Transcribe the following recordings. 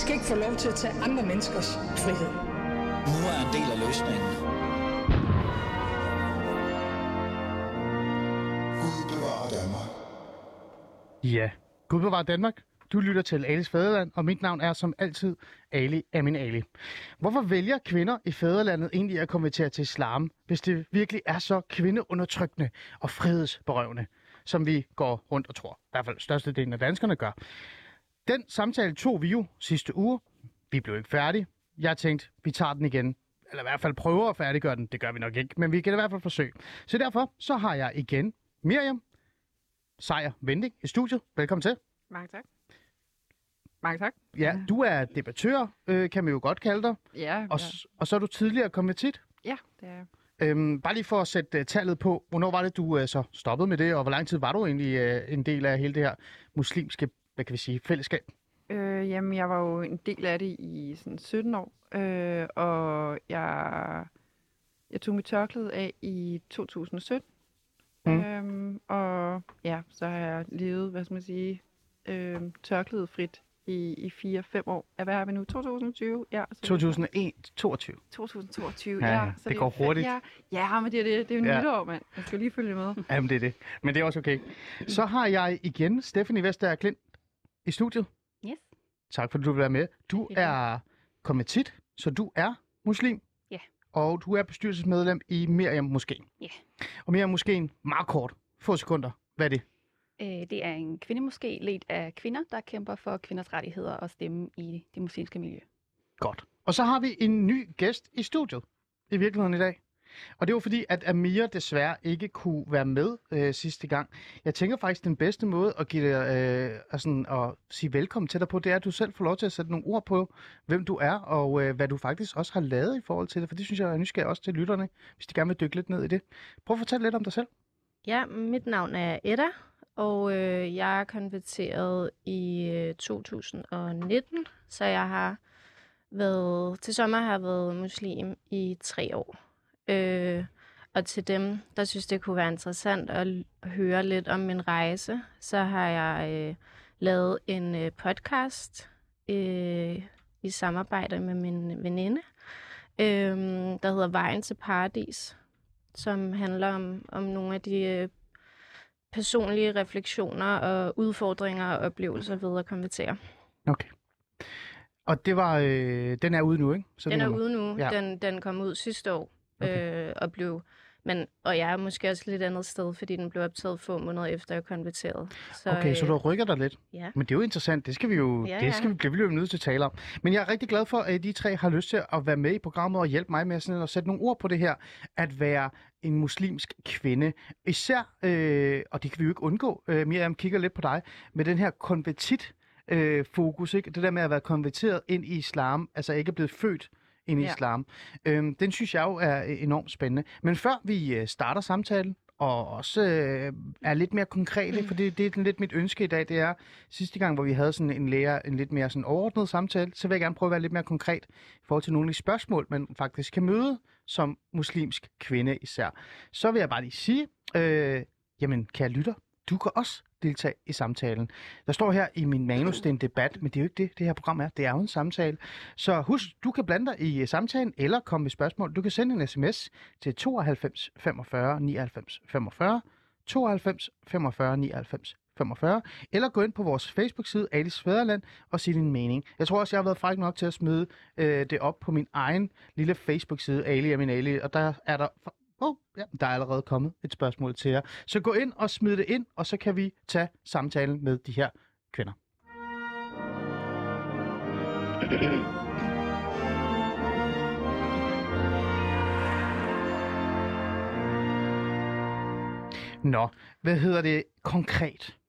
skal ikke få lov til at tage andre menneskers frihed. Nu er en del af løsningen. Gud bevarer Danmark. Ja, Gud bevarer Danmark. Du lytter til Alis Fæderland, og mit navn er som altid Ali Amin Ali. Hvorfor vælger kvinder i fædrelandet egentlig at konvertere til islam, hvis det virkelig er så kvindeundertrykkende og frihedsberøvende, som vi går rundt og tror? I hvert fald størstedelen af danskerne gør. Den samtale tog vi jo sidste uge. Vi blev ikke færdige. Jeg tænkte, vi tager den igen. Eller i hvert fald prøver at færdiggøre den. Det gør vi nok ikke, men vi kan i hvert fald forsøge. Så derfor så har jeg igen Miriam Sejer Vending i studiet. Velkommen til. Mange tak. Mange tak. Ja, du er debattør, øh, kan man jo godt kalde dig. Ja, Og, s- og så er du tidligere konvertit. ja, det er jeg. Øhm, bare lige for at sætte uh, tallet på, hvornår var det, du uh, så stoppede med det, og hvor lang tid var du egentlig uh, en del af hele det her muslimske, hvad kan vi sige, fællesskab? Øh, jamen, jeg var jo en del af det i sådan 17 år, øh, og jeg, jeg tog mit tørklæde af i 2017. Mm. Øhm, og ja, så har jeg levet, hvad skal man sige, øh, tørklædefrit i, i 4-5 år. Ja, hvad har vi nu? 2020? Ja, så 2001, 22. 2022, Ja, ja. så det er går hurtigt. Ja, ja men det er det. Det er jo Ja. nytår, mand. Jeg skal lige følge med. Jamen, det er det. Men det er også okay. Så har jeg igen Stephanie Vestager Klint i studiet. Yes. Tak fordi du vil være med. Du er konvertit, så du er muslim. Ja. Og du er bestyrelsesmedlem i Miriam Moskeen. Ja. Og Miriam Moskeen, meget kort, få sekunder. Hvad er det? Øh, det er en kvindemoské ledt af kvinder, der kæmper for kvinders rettigheder og stemme i det muslimske miljø. Godt. Og så har vi en ny gæst i studiet i virkeligheden i dag. Og det var fordi, at Amir desværre ikke kunne være med øh, sidste gang. Jeg tænker faktisk, den bedste måde at give dig, øh, at, sådan, at sige velkommen til dig på, det er, at du selv får lov til at sætte nogle ord på, hvem du er, og øh, hvad du faktisk også har lavet i forhold til det. For det synes jeg er nysgerrig også til lytterne, hvis de gerne vil dykke lidt ned i det. Prøv at fortælle lidt om dig selv. Ja, mit navn er Edda, og øh, jeg er konverteret i øh, 2019, så jeg har været, til sommer har jeg været muslim i tre år. Øh, og til dem, der synes, det kunne være interessant at høre lidt om min rejse, så har jeg øh, lavet en øh, podcast øh, i samarbejde med min veninde, øh, der hedder Vejen til Paradis, som handler om, om nogle af de øh, personlige refleksioner og udfordringer og oplevelser ved at konvertere. Okay. Og det var, øh, den er ude nu, ikke? Så Den er ude nu. Ja. Den, den kom ud sidste år Okay. øh, og blev... Men, og jeg er måske også lidt andet sted, fordi den blev optaget få måneder efter, jeg konverterede. Så, Okay, så øh, du rykker dig lidt. Ja. Men det er jo interessant, det skal vi jo, Ja, det ja. skal vi, det bliver vi jo nødt til at tale om. Men jeg er rigtig glad for, at de tre har lyst til at være med i programmet og hjælpe mig med sådan at sætte nogle ord på det her, at være en muslimsk kvinde. Især, øh, og det kan vi jo ikke undgå, øh, Miriam kigger lidt på dig, med den her konvertit øh, fokus, ikke? det der med at være konverteret ind i islam, altså ikke blevet født ind i Ja. islam. Øhm, den synes jeg jo er øh, enormt spændende. Men før vi øh, starter samtalen, og også øh, er lidt mere konkrete, for det, det er lidt mit ønske i dag, det er sidste gang, hvor vi havde sådan en lærer, en lidt mere sådan overordnet samtale, så vil jeg gerne prøve at være lidt mere konkret i forhold til nogle af de spørgsmål, man faktisk kan møde som muslimsk kvinde især. Så vil jeg bare lige sige, øh, jamen kære lytter, du kan også deltage i samtalen. Der står her i min manus, det er en debat, men det er jo ikke det, det her program er. Det er jo en samtale. Så husk, du kan blande dig i øh, samtalen eller komme med spørgsmål. Du kan sende en sms til 92 45 99 45, 92 45 99 45, eller gå ind på vores Facebook-side, Alice Fæderland, og sige din mening. Jeg tror også, jeg har været fræk nok til at smide øh, det op på min egen lille Facebook-side, Ali er min Ali, og der er der... Oh, ja, der er allerede kommet et spørgsmål til jer. Så gå ind og smid det ind, og så kan vi tage samtalen med de her kvinder. Nå, hvad hedder det konkret?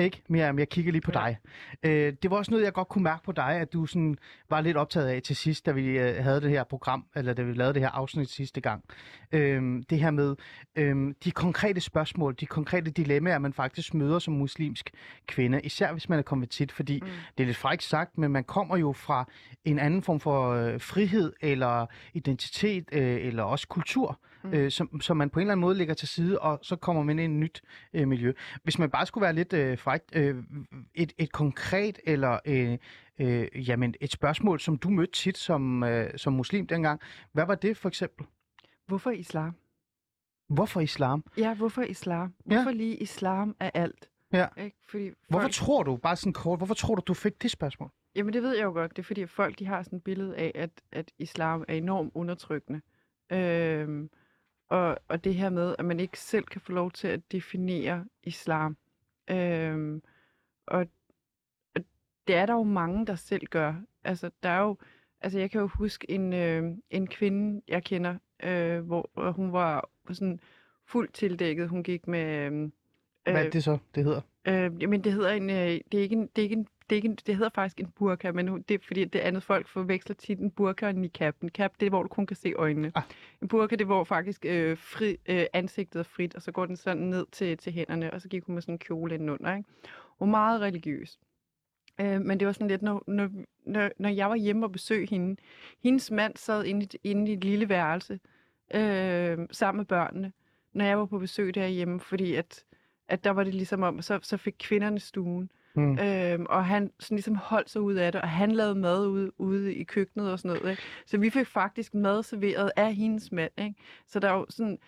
Ikke? Miriam, jeg kigger lige på dig. Øh, det var også noget, jeg godt kunne mærke på dig, at du sådan var lidt optaget af til sidst, da vi øh, havde det her program, eller da vi lavede det her afsnit sidste gang. Øh, det her med øh, de konkrete spørgsmål, de konkrete dilemmaer, man faktisk møder som muslimsk kvinde, især hvis man er konvertit, fordi mm. det er lidt frækt sagt, men man kommer jo fra en anden form for øh, frihed, eller identitet, øh, eller også kultur, mm. øh, som, som man på en eller anden måde lægger til side, og så kommer man ind i et nyt øh, miljø. Hvis man bare skulle være lidt øh, fræk frækt. Øh, et, et konkret eller øh, øh, jamen, et spørgsmål, som du mødte tit som, øh, som muslim dengang. Hvad var det for eksempel? Hvorfor islam? Hvorfor islam? Ja, hvorfor islam? Ja. Hvorfor lige islam er alt? Ja. Ikke? Fordi Hvorfor folk, tror du, bare sådan kort, hvorfor tror du, du fik det spørgsmål? Jamen det ved jeg jo godt. Det er fordi, at folk de har sådan et billede af, at, at islam er enormt undertrykkende. Øhm, og, og det her med, at man ikke selv kan få lov til at definere islam. Øhm, og, og det er der jo mange, der selv gør. Altså, der er jo, altså jeg kan jo huske en, øh, en kvinde, jeg kender, øh, hvor hun var sådan fuldt tildækket. Hun gik med... Øh, Hvad er det så, det hedder? Øh, jamen, det hedder en, øh, det er ikke en, det er ikke en, det, er ikke det hedder faktisk en burka, men det er fordi, det andet folk forveksler tit en burka og en niqab. En niqab, det er, hvor du kun kan se øjnene. Ah. En burka, det er, hvor faktisk øh, fri, øh, ansigtet er frit, og så går den sådan ned til, til hænderne, og så gik hun med sådan en kjole indenunder. Ikke? Hun er meget religiøs. Øh, men det var sådan lidt, når, når, når, når jeg var hjemme og besøgte hende, hendes mand sad inde i, inde i et lille værelse øh, sammen med børnene, når jeg var på besøg derhjemme, fordi at, at der var det ligesom om, så, så fik kvinderne stuen. Mm. Øhm, og han sådan ligesom holdt sig ud af det, og han lavede mad ude, ude i køkkenet og sådan noget. Ikke? Så vi fik faktisk mad serveret af hendes mand. Ikke? Så der er jo sådan,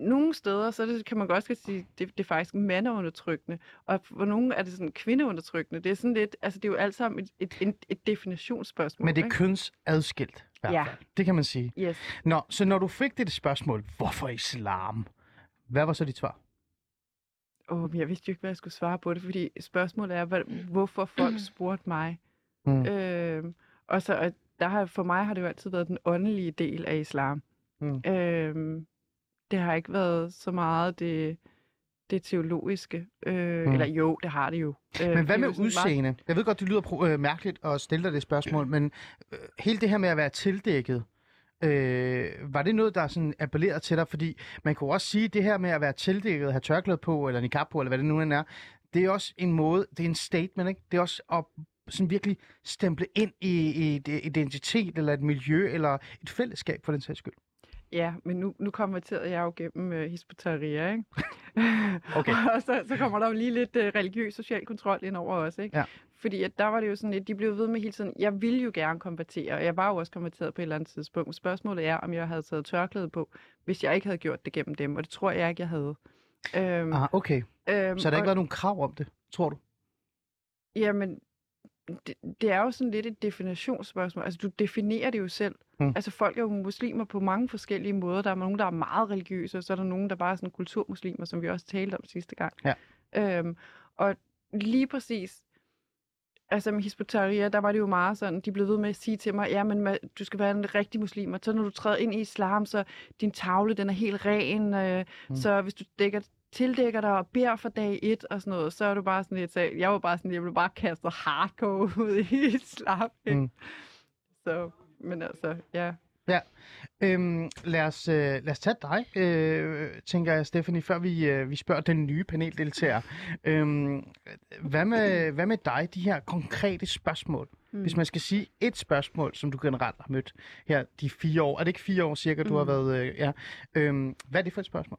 nogle steder, så det, kan man godt skal sige, det, det er faktisk mandeundertrykkende, og for nogle er det sådan kvindeundertrykkende. Det er sådan lidt, altså det er jo alt sammen et, et, et, et definitionsspørgsmål. Men det er ikke? kønsadskilt, Ja. Det kan man sige. Yes. Nå, så når du fik det spørgsmål, hvorfor islam? Hvad var så dit svar? Oh, jeg vidste jo ikke, hvad jeg skulle svare på det, fordi spørgsmålet er, hvad, hvorfor folk spurgte mig. Mm. Øh, og så, og der har, for mig har det jo altid været den åndelige del af islam. Mm. Øh, det har ikke været så meget det, det teologiske. Øh, Mm. Eller jo, det har det jo. Øh, Men hvad med sådan meget- udseende? Jeg ved godt, det lyder pro- øh, mærkeligt at stille dig det spørgsmål, men øh, hele det her med at være tildækket, øh, var det noget, der sådan appellerede til dig? Fordi man kunne også sige, at det her med at være tildækket, have tørklæde på, eller niqab på, eller hvad det nu end er, det er også en måde, det er en statement, ikke? Det er også at sådan virkelig stemple ind i, i et identitet, eller et miljø, eller et fællesskab for den sags skyld. Ja, men nu, nu konverterede jeg jo gennem uh, Hispotaria, ikke? Okay. og så, så kommer der jo lige lidt uh, religiøs social kontrol ind over os, ikke? Ja. Fordi at der var det jo sådan lidt, de blev ved med hele tiden, jeg ville jo gerne konvertere, og jeg var jo også konverteret på et eller andet tidspunkt. Spørgsmålet er, om jeg havde taget tørklæde på, hvis jeg ikke havde gjort det gennem dem, og det tror jeg ikke, jeg havde. Øhm, Ah, okay. øhm, Så der ikke og- været nogen krav om det, tror du? Jamen, det, det er jo sådan lidt et definitionsspørgsmål. Altså, du definerer det jo selv. Mm. Altså, folk er jo muslimer på mange forskellige måder. Der er nogen, der er meget religiøse, og så er der nogen, der bare er sådan kulturmuslimer, som vi også talte om sidste gang. Ja. Øhm, og lige præcis, altså med Hispotaria, der var det jo meget sådan, de blev ved med at sige til mig, ja, men du skal være en rigtig muslim, og så når du træder ind i islam, så din tavle, den er helt ren, øh, mm. så hvis du dækker tildækker dig og beder for dag et og sådan noget, så er du bare sådan lidt, så jeg var bare sådan, jeg blev bare kastet hardcore ud i islam. ikke? Mm. Så, men altså, ja. Øhm, lad, os, øh, lad os tage dig, øh, tænker jeg, Stephanie, før vi, øh, vi spørger den nye paneldeltager. Øhm, hvad, med, hvad med dig, de her konkrete spørgsmål? Mm. Hvis man skal sige et spørgsmål, som du generelt har mødt her de fire år. Er det ikke fire år cirka, du har Mm. været... Øh, ja. øhm, hvad er det for et spørgsmål?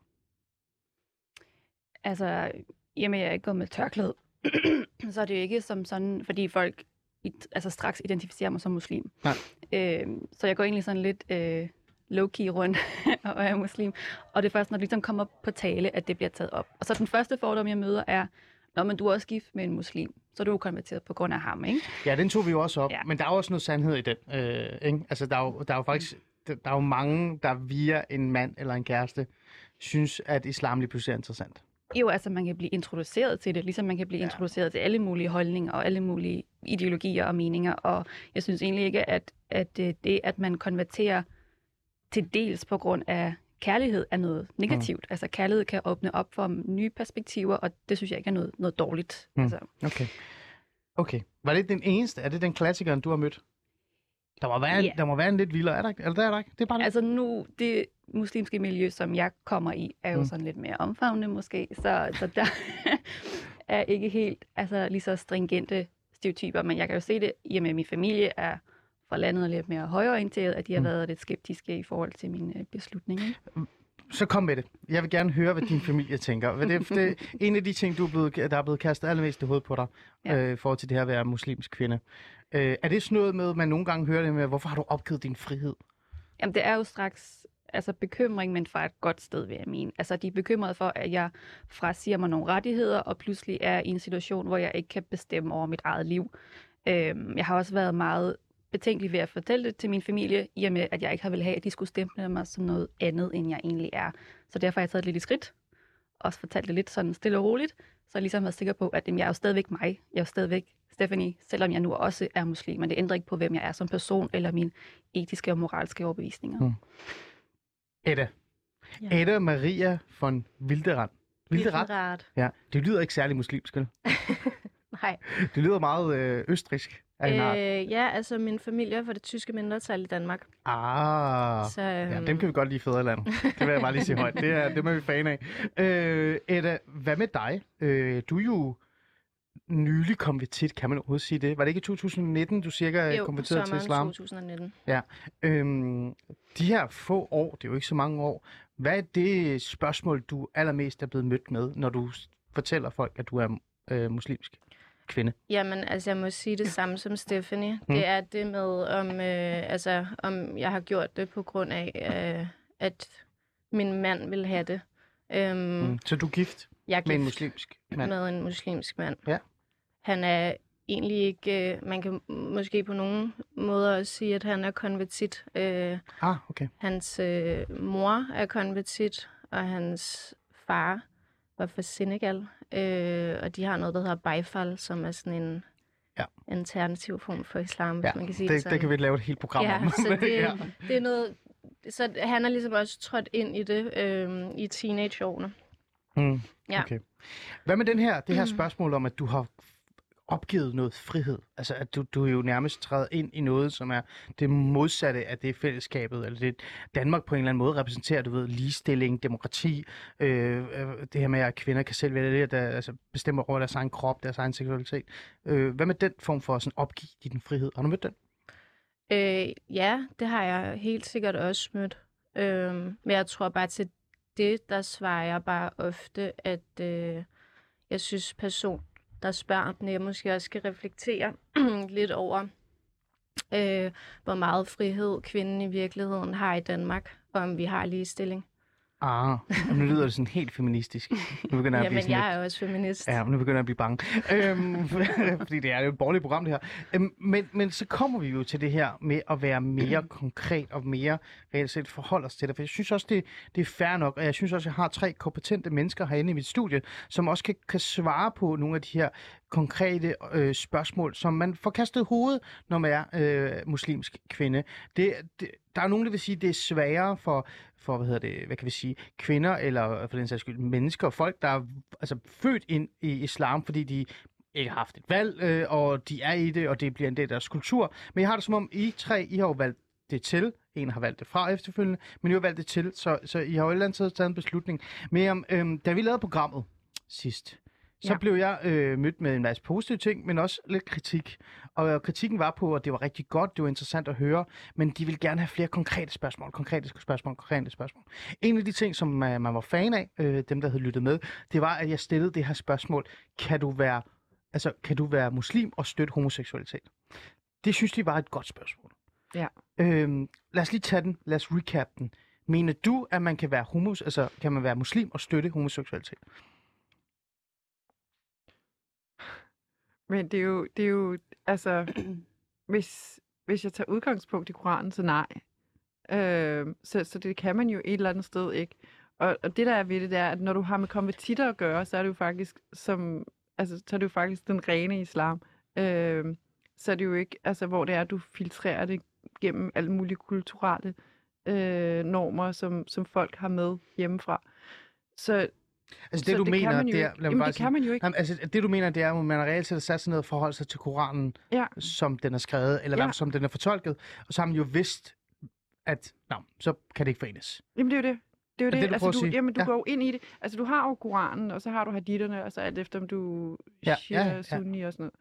Altså, jamen jeg er ikke gået med tørklæde, så er det jo ikke som sådan, fordi folk i, altså straks identificerer mig som muslim. Nej. Øh, så jeg går egentlig sådan lidt øh, low-key rundt og er muslim. Og det er først, når det ligesom kommer på tale, at det bliver taget op. Og så den første fordom, jeg møder, er, Nå, men du er også gift med en muslim, så er du jo konverteret på grund af ham, ikke? Ja, den tog vi jo også op, ja. Men der er også noget sandhed i den. Øh, ikke? Altså, der er, jo, der er jo faktisk der, der er jo mange, der via en mand eller en kæreste, synes, at islam lige pludselig er interessant. Jo, altså man kan blive introduceret til det, ligesom man kan blive Ja. introduceret til alle mulige holdninger og alle mulige ideologier og meninger. Og jeg synes egentlig ikke, at, at øh, det, at man konverterer til dels på grund af kærlighed, er noget negativt. Mm. Altså kærlighed kan åbne op for nye perspektiver, og det synes jeg ikke er noget, noget dårligt. Mm. Altså, Okay. Okay. Var det den eneste? Er det den klassikeren, du har mødt? Der må være, en, der må være en lidt vildere, er der ikke? Eller der er der ikke? Det er bare altså nu, det muslimske miljø, som jeg kommer i, er jo Mm. mm. sådan lidt mere omfavnende måske, så, så der er ikke helt altså, lige så stringente stereotyper, men jeg kan jo se det, i og med at min familie er fra landet lidt mere højorienteret, at de har Mm. mm. været lidt skeptiske i forhold til min øh, beslutning. Ikke? så kom med det. Jeg vil gerne høre, hvad din familie tænker. Det, det er en af de ting, du er blevet, der er blevet kastet allermest i hovedet på dig, Ja. øh, forhold til det her at være muslimsk kvinde. Øh, er det sådan noget med, at man nogle gange hører det med, hvorfor har du opgivet din frihed? Jamen, det er jo straks altså bekymring, men fra et godt sted, vil jeg mene. Altså, de er bekymrede for, at jeg frasiger mig nogle rettigheder, og pludselig er i en situation, hvor jeg ikke kan bestemme over mit eget liv. Øhm, jeg har også været meget betænkelig ved at fortælle det til min familie, i og med, at jeg ikke har vil have, at de skulle stemple mig som noget andet, end jeg egentlig er. Så derfor har jeg taget et lille skridt, også fortalt det lidt sådan stille og roligt, så jeg ligesom været sikker på, at jamen, jeg er jo stadigvæk mig. Jeg er jo stadigvæk Stephanie, selvom jeg nu også er muslim, men det ændrer ikke på, hvem jeg er som person, eller mine etiske og moralske overbevisninger. Mm. Edda. Ja. Edda Maria von Wilderand. Wilderand? Wildenrath. Ja, det lyder ikke særlig muslimsk, vel? Nej. Det lyder meget øh, østrisk. Øh, ja, altså min familie er fra det tyske mindretal i Danmark. Ah, Så, øhm, ja, dem kan vi godt lide i Fæderland. Det vil jeg bare lige sige højt. Det er, dem er vi fan af. Øh, Edda, hvad med dig? Øh, du er jo nylig konvertit, kan man overhovedet sige det? Var det ikke i 2019, du cirka jo, konverterede til islam? 2019. Øhm, de her få år, det er jo ikke så mange år, hvad er det spørgsmål, du allermest er blevet mødt med, når du fortæller folk, at du er øh, muslimsk kvinde? Jamen, altså jeg må sige det samme som Stephanie. Mm. Det er det med, om, øh, altså, om jeg har gjort det på grund af, øh, at min mand vil have det. Øhm, Mm. Så du er gift Jeg er med en gift muslimsk mand? med en muslimsk mand. Ja. Han er egentlig ikke, øh, man kan måske på nogle måder også sige, at han er konvertit. Øh, Ah, okay. hans øh, mor er konvertit, og hans far var fra Senegal. Øh, og de har noget, der hedder Baifal, som er sådan en Ja. alternativ form for islam, hvis Ja, man kan sige det, det sådan. det kan vi lave et helt program ja, om. så det, ja. det er noget... Så han er ligesom også trådt ind i det øh, i teenageårene. Mm, Ja. okay. Hvad med den her, det her Mm. spørgsmål om, at du har opgivet noget frihed? Altså, at du, du er jo nærmest træder ind i noget, som er det modsatte af det fællesskabet, eller det Danmark på en eller anden måde repræsenterer, du ved, ligestilling, demokrati, øh, øh, det her med, at kvinder kan selv vælge det, der altså, bestemmer over deres egen krop, deres egen seksualitet. Øh, hvad med den form for sådan opgive din frihed? Har du mødt den? Øh, ja, det har jeg helt sikkert også mødt. Øh, men jeg tror bare til det, der svarer jeg bare ofte, at øh, jeg synes person, der spørger den, jeg måske også skal reflektere lidt over, øh, hvor meget frihed kvinden i virkeligheden har i Danmark, og om vi har ligestilling. Ah, nu lyder det sådan helt feministisk. Nu begynder jeg at blive Jamen, sådan lidt... jeg er også feminist. Ja, men nu begynder jeg at blive bange. øhm, fordi det er jo et borgerligt program, det her. Øhm, men, men så kommer vi jo til det her med at være mere konkret og mere reelt set forholde os til det. For jeg synes også, det, det er fair nok, og jeg synes også, jeg har tre kompetente mennesker herinde i mit studie, som også kan, kan svare på nogle af de her konkrete øh, spørgsmål, som man får kastet hovedet, når man er øh, muslimsk kvinde. Det, det, der er nogen, der vil sige, at det er sværere for, for hvad hedder det, hvad kan vi sige, kvinder eller for den sags skyld mennesker, folk, der er altså, født ind i islam, fordi de ikke har haft et valg, øh, og de er i det, og det bliver en del af deres kultur. Men jeg har det som om, I tre, I har jo valgt det til. En har valgt det fra efterfølgende, men I har valgt det til, så, så I har jo et eller andet taget en beslutning. Men øhm, da vi lavede programmet sidst, så Ja. blev jeg øh, mødt med en masse positive ting, men også lidt kritik. Og kritikken var på, at det var rigtig godt, det var interessant at høre, men de ville gerne have flere konkrete spørgsmål, konkrete spørgsmål, konkrete spørgsmål. En af de ting, som man, man var fan af, øh, dem der havde lyttet med, det var, at jeg stillede det her spørgsmål, kan du være, altså, kan du være muslim og støtte homoseksualitet? Det synes de var et godt spørgsmål. Ja. Øhm, lad os lige tage den, lad os recap den. Mener du, at man kan være homos, altså kan man være muslim og støtte homoseksualitet? Men det er jo, det er jo altså, hvis, hvis jeg tager udgangspunkt i Koranen, så nej. Øh, så, så det kan man jo et eller andet sted ikke. Og, og det der er ved det, det er, at når du har med konvertitter at gøre, så er det jo faktisk som, altså, så er det jo faktisk den rene islam. Øh, så er det jo ikke, altså, hvor det er, at du filtrerer det gennem alle mulige kulturelle øh, normer, som, som folk har med hjemmefra. Så, Altså det, så du det mener, det er... ikke. lad mig Jamen, bare det sige- kan man jo ikke. Jamen, altså, det du mener, det er, at man reelt set sat sig ned og forholdt sig til Koranen, Ja. som den er skrevet, eller Ja. som den er fortolket, og så har man jo vidst, at nå, så kan det ikke forenes. Jamen, det er jo det. Det er jo det det. du altså, du, jamen, du Ja. går jo ind i det. Altså, du har jo Koranen, og så har du haditterne, og så alt efter, om du Ja, ja, ja, sunni og sådan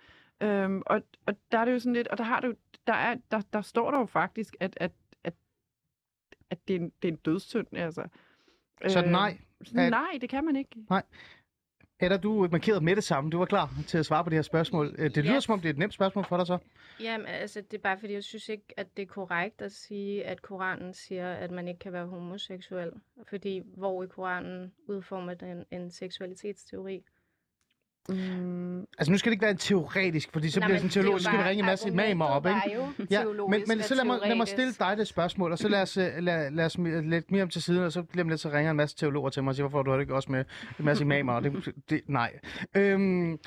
noget. Øhm, og, og der er det jo sådan lidt, og der har du, der, er, der, der står der jo faktisk, at, at, at, at det, er en, det er en dødssynd, altså. Så nej. At- Nej, det kan man ikke. Edda, du markerede med det samme. Du var klar til at svare på det her spørgsmål. Øh, Det lyder Ja. som om, det er et nemt spørgsmål for dig så. Jamen, altså, det er bare fordi, jeg synes ikke, at det er korrekt at sige, at Koranen siger, at man ikke kan være homoseksuel. Fordi hvor i Koranen udformer den en seksualitetsteori? Mm, Altså nu skal det ikke være en teoretisk, fordi så Nej, bliver det sådan teologisk, så skal vi ringe en masse imamer op, ikke? Ja, men, men så lad mig, lad mig stille dig det spørgsmål, og så lad os, øh, lad, lad os lidt mere om til siden, og så lige om lidt, så ringer en masse teologer til mig og siger, hvorfor du har det ikke også med en masse imamer? Og det, det, nej. Øhm,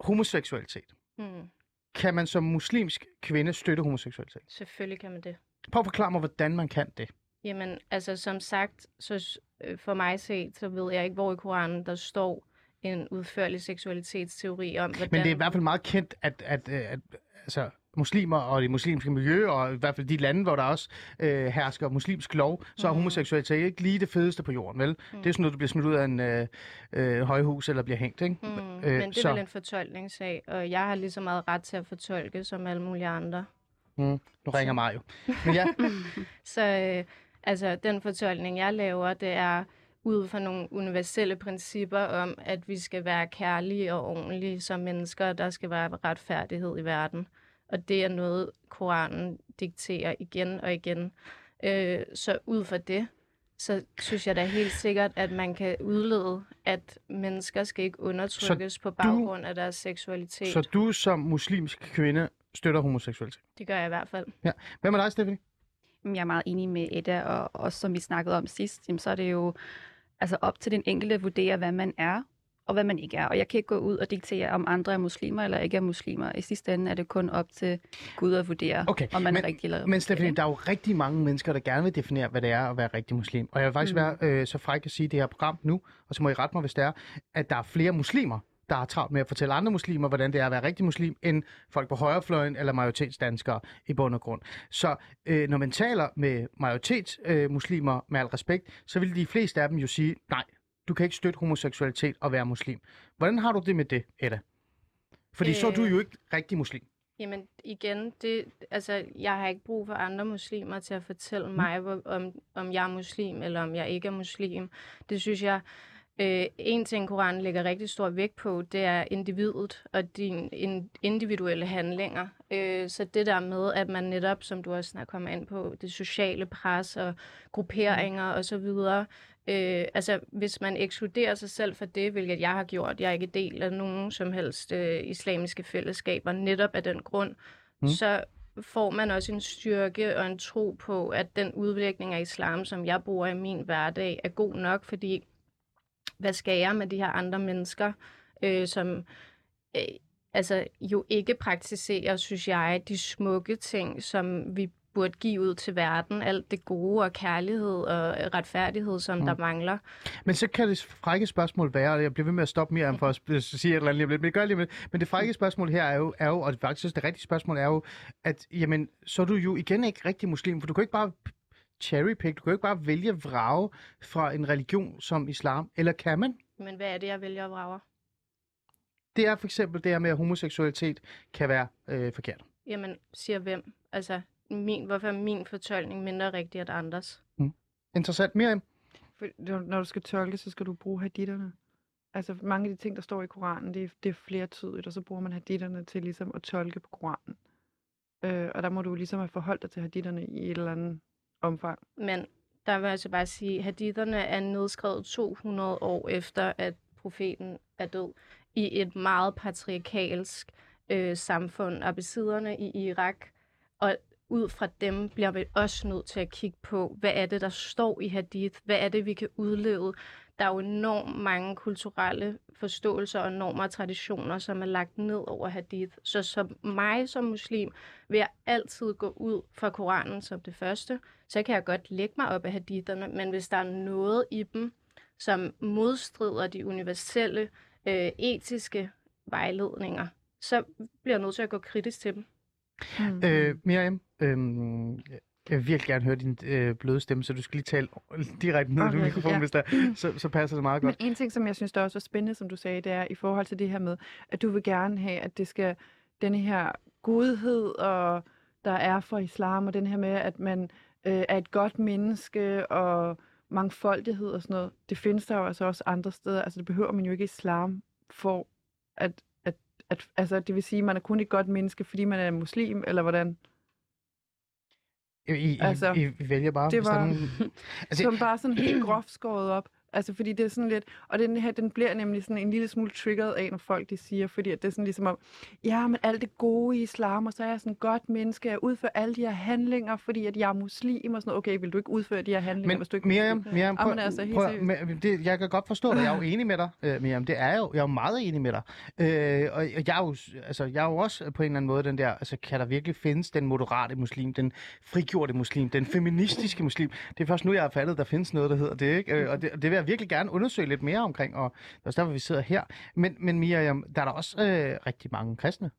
homoseksualitet. Hmm, Kan man som muslimsk kvinde støtte homoseksualitet? selvfølgelig kan man det. Prøv at forklare mig, hvordan man kan det. Jamen, altså som sagt, så øh, for mig set, så ved jeg ikke, hvor i Koranen der står en udførlig seksualitetsteori om, hvordan... Men det er i hvert fald meget kendt, at, at, at, at altså, muslimer og det muslimske miljø, og i hvert fald de lande, hvor der også øh, hersker muslimsk lov, så er Mhm. homoseksualitet ikke lige det fedeste på jorden, vel? Det er sådan noget, du bliver smidt ud af en øh, øh, højhus eller bliver hængt, ikke? Mm, Øh, men det er så- vel en fortolkningssag, og jeg har lige så meget ret til at fortolke som alle mulige andre. Mm, nu ringer Mario. Men ja, Så øh, altså, den fortolkning, jeg laver, det er ud fra nogle universelle principper om, at vi skal være kærlige og ordentlige som mennesker, og der skal være retfærdighed i verden. Og det er noget, Koranen dikterer igen og igen. Øh, så ud fra det, så synes jeg da helt sikkert, at man kan udlede, at mennesker skal ikke undertrykkes på baggrund af deres seksualitet. så du som muslimsk kvinde støtter homoseksualitet. Det gør jeg i hvert fald. Hvad med dig, Stephanie? Jeg er meget enig med Edda, og også som vi snakkede om sidst, jamen, så er det jo altså op til den enkelte at vurdere, hvad man er, og hvad man ikke er. Og jeg kan ikke gå ud og diktere, om andre er muslimer eller ikke er muslimer. I sidste ende er det kun op til Gud at vurdere, Okay, om man men- er rigtig eller Men Stephanie, der er jo rigtig mange mennesker, der gerne vil definere, hvad det er at være rigtig muslim. Og jeg vil faktisk mm. være øh, så fræk at sige det her program nu, og så må I rette mig, hvis det er, at der er flere muslimer, der har travlt med at fortælle andre muslimer, hvordan det er at være rigtig muslim, end folk på højrefløjen eller majoritetsdanskere i bund og grund. Så øh, når man taler med majoritetsmuslimer, øh, med al respekt, så vil de fleste af dem jo sige, nej, du kan ikke støtte homoseksualitet og være muslim. Hvordan har du det med det, Edda? Fordi øh... så er du Øh. jo ikke rigtig muslim. Jamen igen, det, altså, jeg har ikke brug for andre muslimer til at fortælle Mm. mig, hvor, om, om jeg er muslim eller om jeg ikke er muslim. Det synes jeg, øh, en ting Koranen lægger rigtig stor vægt på, det er individet og dine in, individuelle handlinger. Øh, så det der med, at man netop, som du også kommer ind på, det sociale pres og grupperinger så videre, Øh, altså, hvis man ekskluderer sig selv for det, hvilket jeg har gjort, jeg er ikke del af nogen som helst øh, islamiske fællesskaber, netop af den grund, Mm. mm. så får man også en styrke og en tro på, at den udvikling af islam, som jeg bruger i min hverdag, er god nok, fordi hvad skal jeg med de her andre mennesker, øh, som øh, altså jo ikke praktiserer, synes jeg, de smukke ting, som vi burde give ud til verden, alt det gode og kærlighed og retfærdighed, som mm. der mangler. Men så kan det frække spørgsmål være, og jeg bliver ved med at stoppe mere for at sige et eller andet lige om lidt, men det gør lige lidt. Men det frække spørgsmål her er jo, er jo og det faktisk det rigtige spørgsmål er jo, at jamen, så er du jo igen ikke rigtig muslim, for du kan ikke bare cherrypick, du kan jo ikke bare vælge vrage fra en religion som islam, eller kan man? Men hvad er det, jeg vælger at vrage? Det er for eksempel det her med, at homoseksualitet kan være øh, forkert. Jamen, siger hvem? Altså, min, hvorfor er min fortolkning mindre rigtig end andres? Interessant. Miriam? For, når når du skal tolke, så skal du bruge haditterne. Altså mange af de ting, der står i Koranen, det er, det er flertydigt, og så bruger man haditterne til ligesom at tolke på Koranen. Øh, og der må du ligesom have forholdt dig til haditterne i et eller andet omfang. Men der vil jeg altså bare sige, at haditherne er nedskrevet 200 år efter, at profeten er død, i et meget patriarkalsk øh, samfund, abbasiderne i Irak. Og ud fra dem bliver vi også nødt til at kigge på, hvad er det, der står i hadith? Hvad er det, vi kan udleve? Der er jo enormt mange kulturelle forståelser og normer og traditioner, som er lagt ned over hadith. Så som mig som muslim vil jeg altid gå ud fra Koranen som det første. Så kan jeg godt lægge mig op af haditherne, men hvis der er noget i dem, som modstrider de universelle øh, etiske vejledninger, så bliver jeg nødt til at gå kritisk til dem. Mm. Øh, Miriam, øh, jeg vil virkelig gerne høre din øh, bløde stemme, så du skal lige tale direkte ned okay, i mikrofonen, ja. hvis der, så, så passer det meget Men godt. en ting, som jeg synes, der også var spændende, som du sagde, det er i forhold til det her med, at du vil gerne have, at det skal, denne her godhed, og der er for islam, og den her med, at man øh, er et godt menneske, og mangfoldighed og sådan noget, det findes der jo altså også andre steder. Altså det behøver man jo ikke islam for at, at, at altså det vil sige, at man er kun et godt menneske, fordi man er muslim, eller hvordan? I, I, Altså, I, I vælger bare, det var- nogen... Altså, Som bare sådan helt groft skåret op. Altså, fordi det er sådan lidt... Og den her, den bliver nemlig sådan en lille smule triggeret af, når folk de siger, fordi at det er sådan ligesom om, ja, men alt det gode i islam, og så er jeg sådan et godt menneske, jeg udfører alle de her handlinger, fordi at jeg er muslim og sådan. Okay, vil du ikke udføre de her handlinger, Men hvis du ikke er Miriam, muslim? Miriam prøv, Jamen, altså, prøv, med, det, jeg kan godt forstå det. Jeg er jo enig med dig, øh, Miriam. Det er jeg jo. Jeg er jo meget enig med dig. Øh, og jeg er, jo, altså, jeg er jo også på en eller anden måde den der, altså kan der virkelig findes den moderate muslim, den frigjorte muslim, den feministiske muslim? Det er først nu, jeg har fattet, at der findes noget, der hedder det, ikke? Øh, og det, det vil jeg virkelig gerne undersøge lidt mere omkring, og det er også derfor, vi sidder her. Men, men Miriam, der er der også øh, rigtig mange kristne,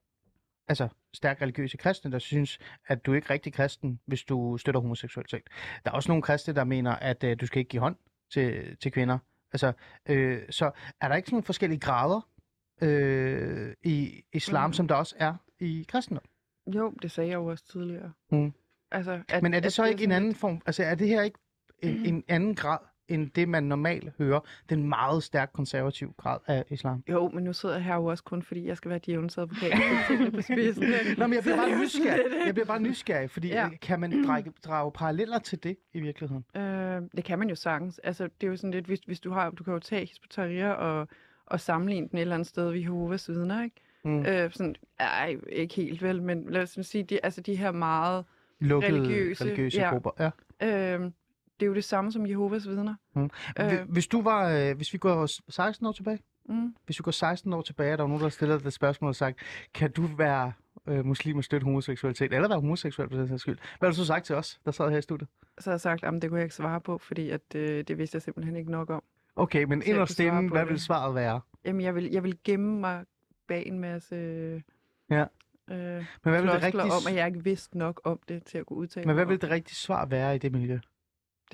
altså stærkt religiøse kristne, der synes, at du ikke er rigtig kristen, hvis du støtter homoseksualitet. Der er også nogle kristne, der mener, at øh, du skal ikke give hånd til, til kvinder. Altså, øh, så er der ikke sådan nogle forskellige grader øh, i islam, Mm. mm. som der også er i kristendom? Jo, det sagde jeg jo også tidligere. Mm. Altså, at, Men er det at så ikke en sådan anden lidt- form? Altså, er det her ikke en, en anden grad, end det, man normalt hører, den meget stærk konservative grad af islam? Jo, men nu sidder jeg her jo også kun, fordi jeg skal være djævelens advokat på spidsen. Nå, men jeg bliver bare nysgerrig. Jeg bliver bare nysgerrig, fordi Ja. kan man drage, drage paralleller til det i virkeligheden? Øh, det kan man jo sagtens. Altså, det er jo sådan lidt, hvis, hvis du har, du kan jo tage Hispotaria og, og sammenligne den et eller andet sted ved Jehovas vidner, ikke? Mm. Øh, sådan, ej, ikke helt vel, men lad os sige, de, altså de her meget, Lukkede religiøse, religiøse ja. grupper. Ja. øh, det er jo det samme som Jehovas vidner. Mm. Øh. Hvis du var, øh, hvis vi går 16 år tilbage, mm. hvis vi går 16 år tilbage, og der er nogen, der stiller det spørgsmål og sagt, kan du være øh, muslim og støtte homoseksualitet, eller være homoseksuel for den sags skyld? Hvad har du så sagt til os, der sad her i studiet? Så har jeg sagt, at det kunne jeg ikke svare på, fordi at, øh, det vidste jeg simpelthen ikke nok om. Okay, men svare inde, på hvad det. vil svaret være? Jamen, jeg vil, jeg vil gemme mig bag en masse øh, Ja. øh, Men hvad vil det rigtige, om, at jeg ikke vidste nok om det til at kunne udtale men hvad vil det rigtige svar være i det miljø?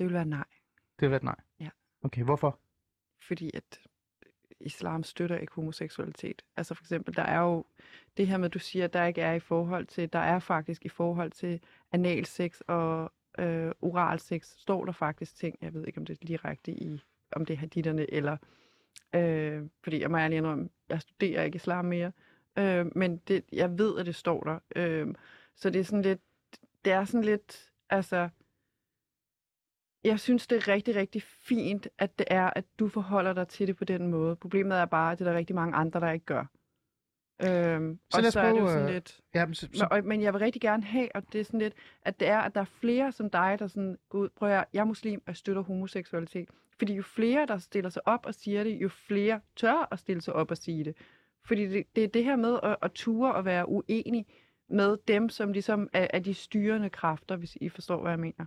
Det vil være nej. Det vil være nej. Ja. Okay, hvorfor? fordi at islam støtter ikke homoseksualitet. Altså for eksempel, der er jo det her med, du siger, at der ikke er i forhold til, der er faktisk i forhold til analsex og øh, oralsex, står der faktisk ting, jeg ved ikke, om det er direkte i, om det er haditterne, eller, øh, fordi jeg må ærlig indrømme, jeg studerer ikke islam mere, øh, men det, jeg ved, at det står der. Øh, så det er sådan lidt, det er sådan lidt, altså, jeg synes, det er rigtig, rigtig fint, at det er, at du forholder dig til det på den måde. Problemet er bare, at det er der rigtig mange andre, der ikke gør. Øhm, Så og lad os så er det jo prøve, sådan lidt... Så, Men, så, og, men jeg vil rigtig gerne have, og det er sådan lidt, at det er, at der er flere som dig, der sådan går ud, prøv at høre, jeg er muslim, og støtter homoseksualitet. Fordi jo flere, der stiller sig op og siger det, jo flere tør at stille sig op og sige det. Fordi det, det er det her med at, at ture og være uenig med dem, som ligesom er, er de styrende kræfter, hvis I forstår, hvad jeg mener.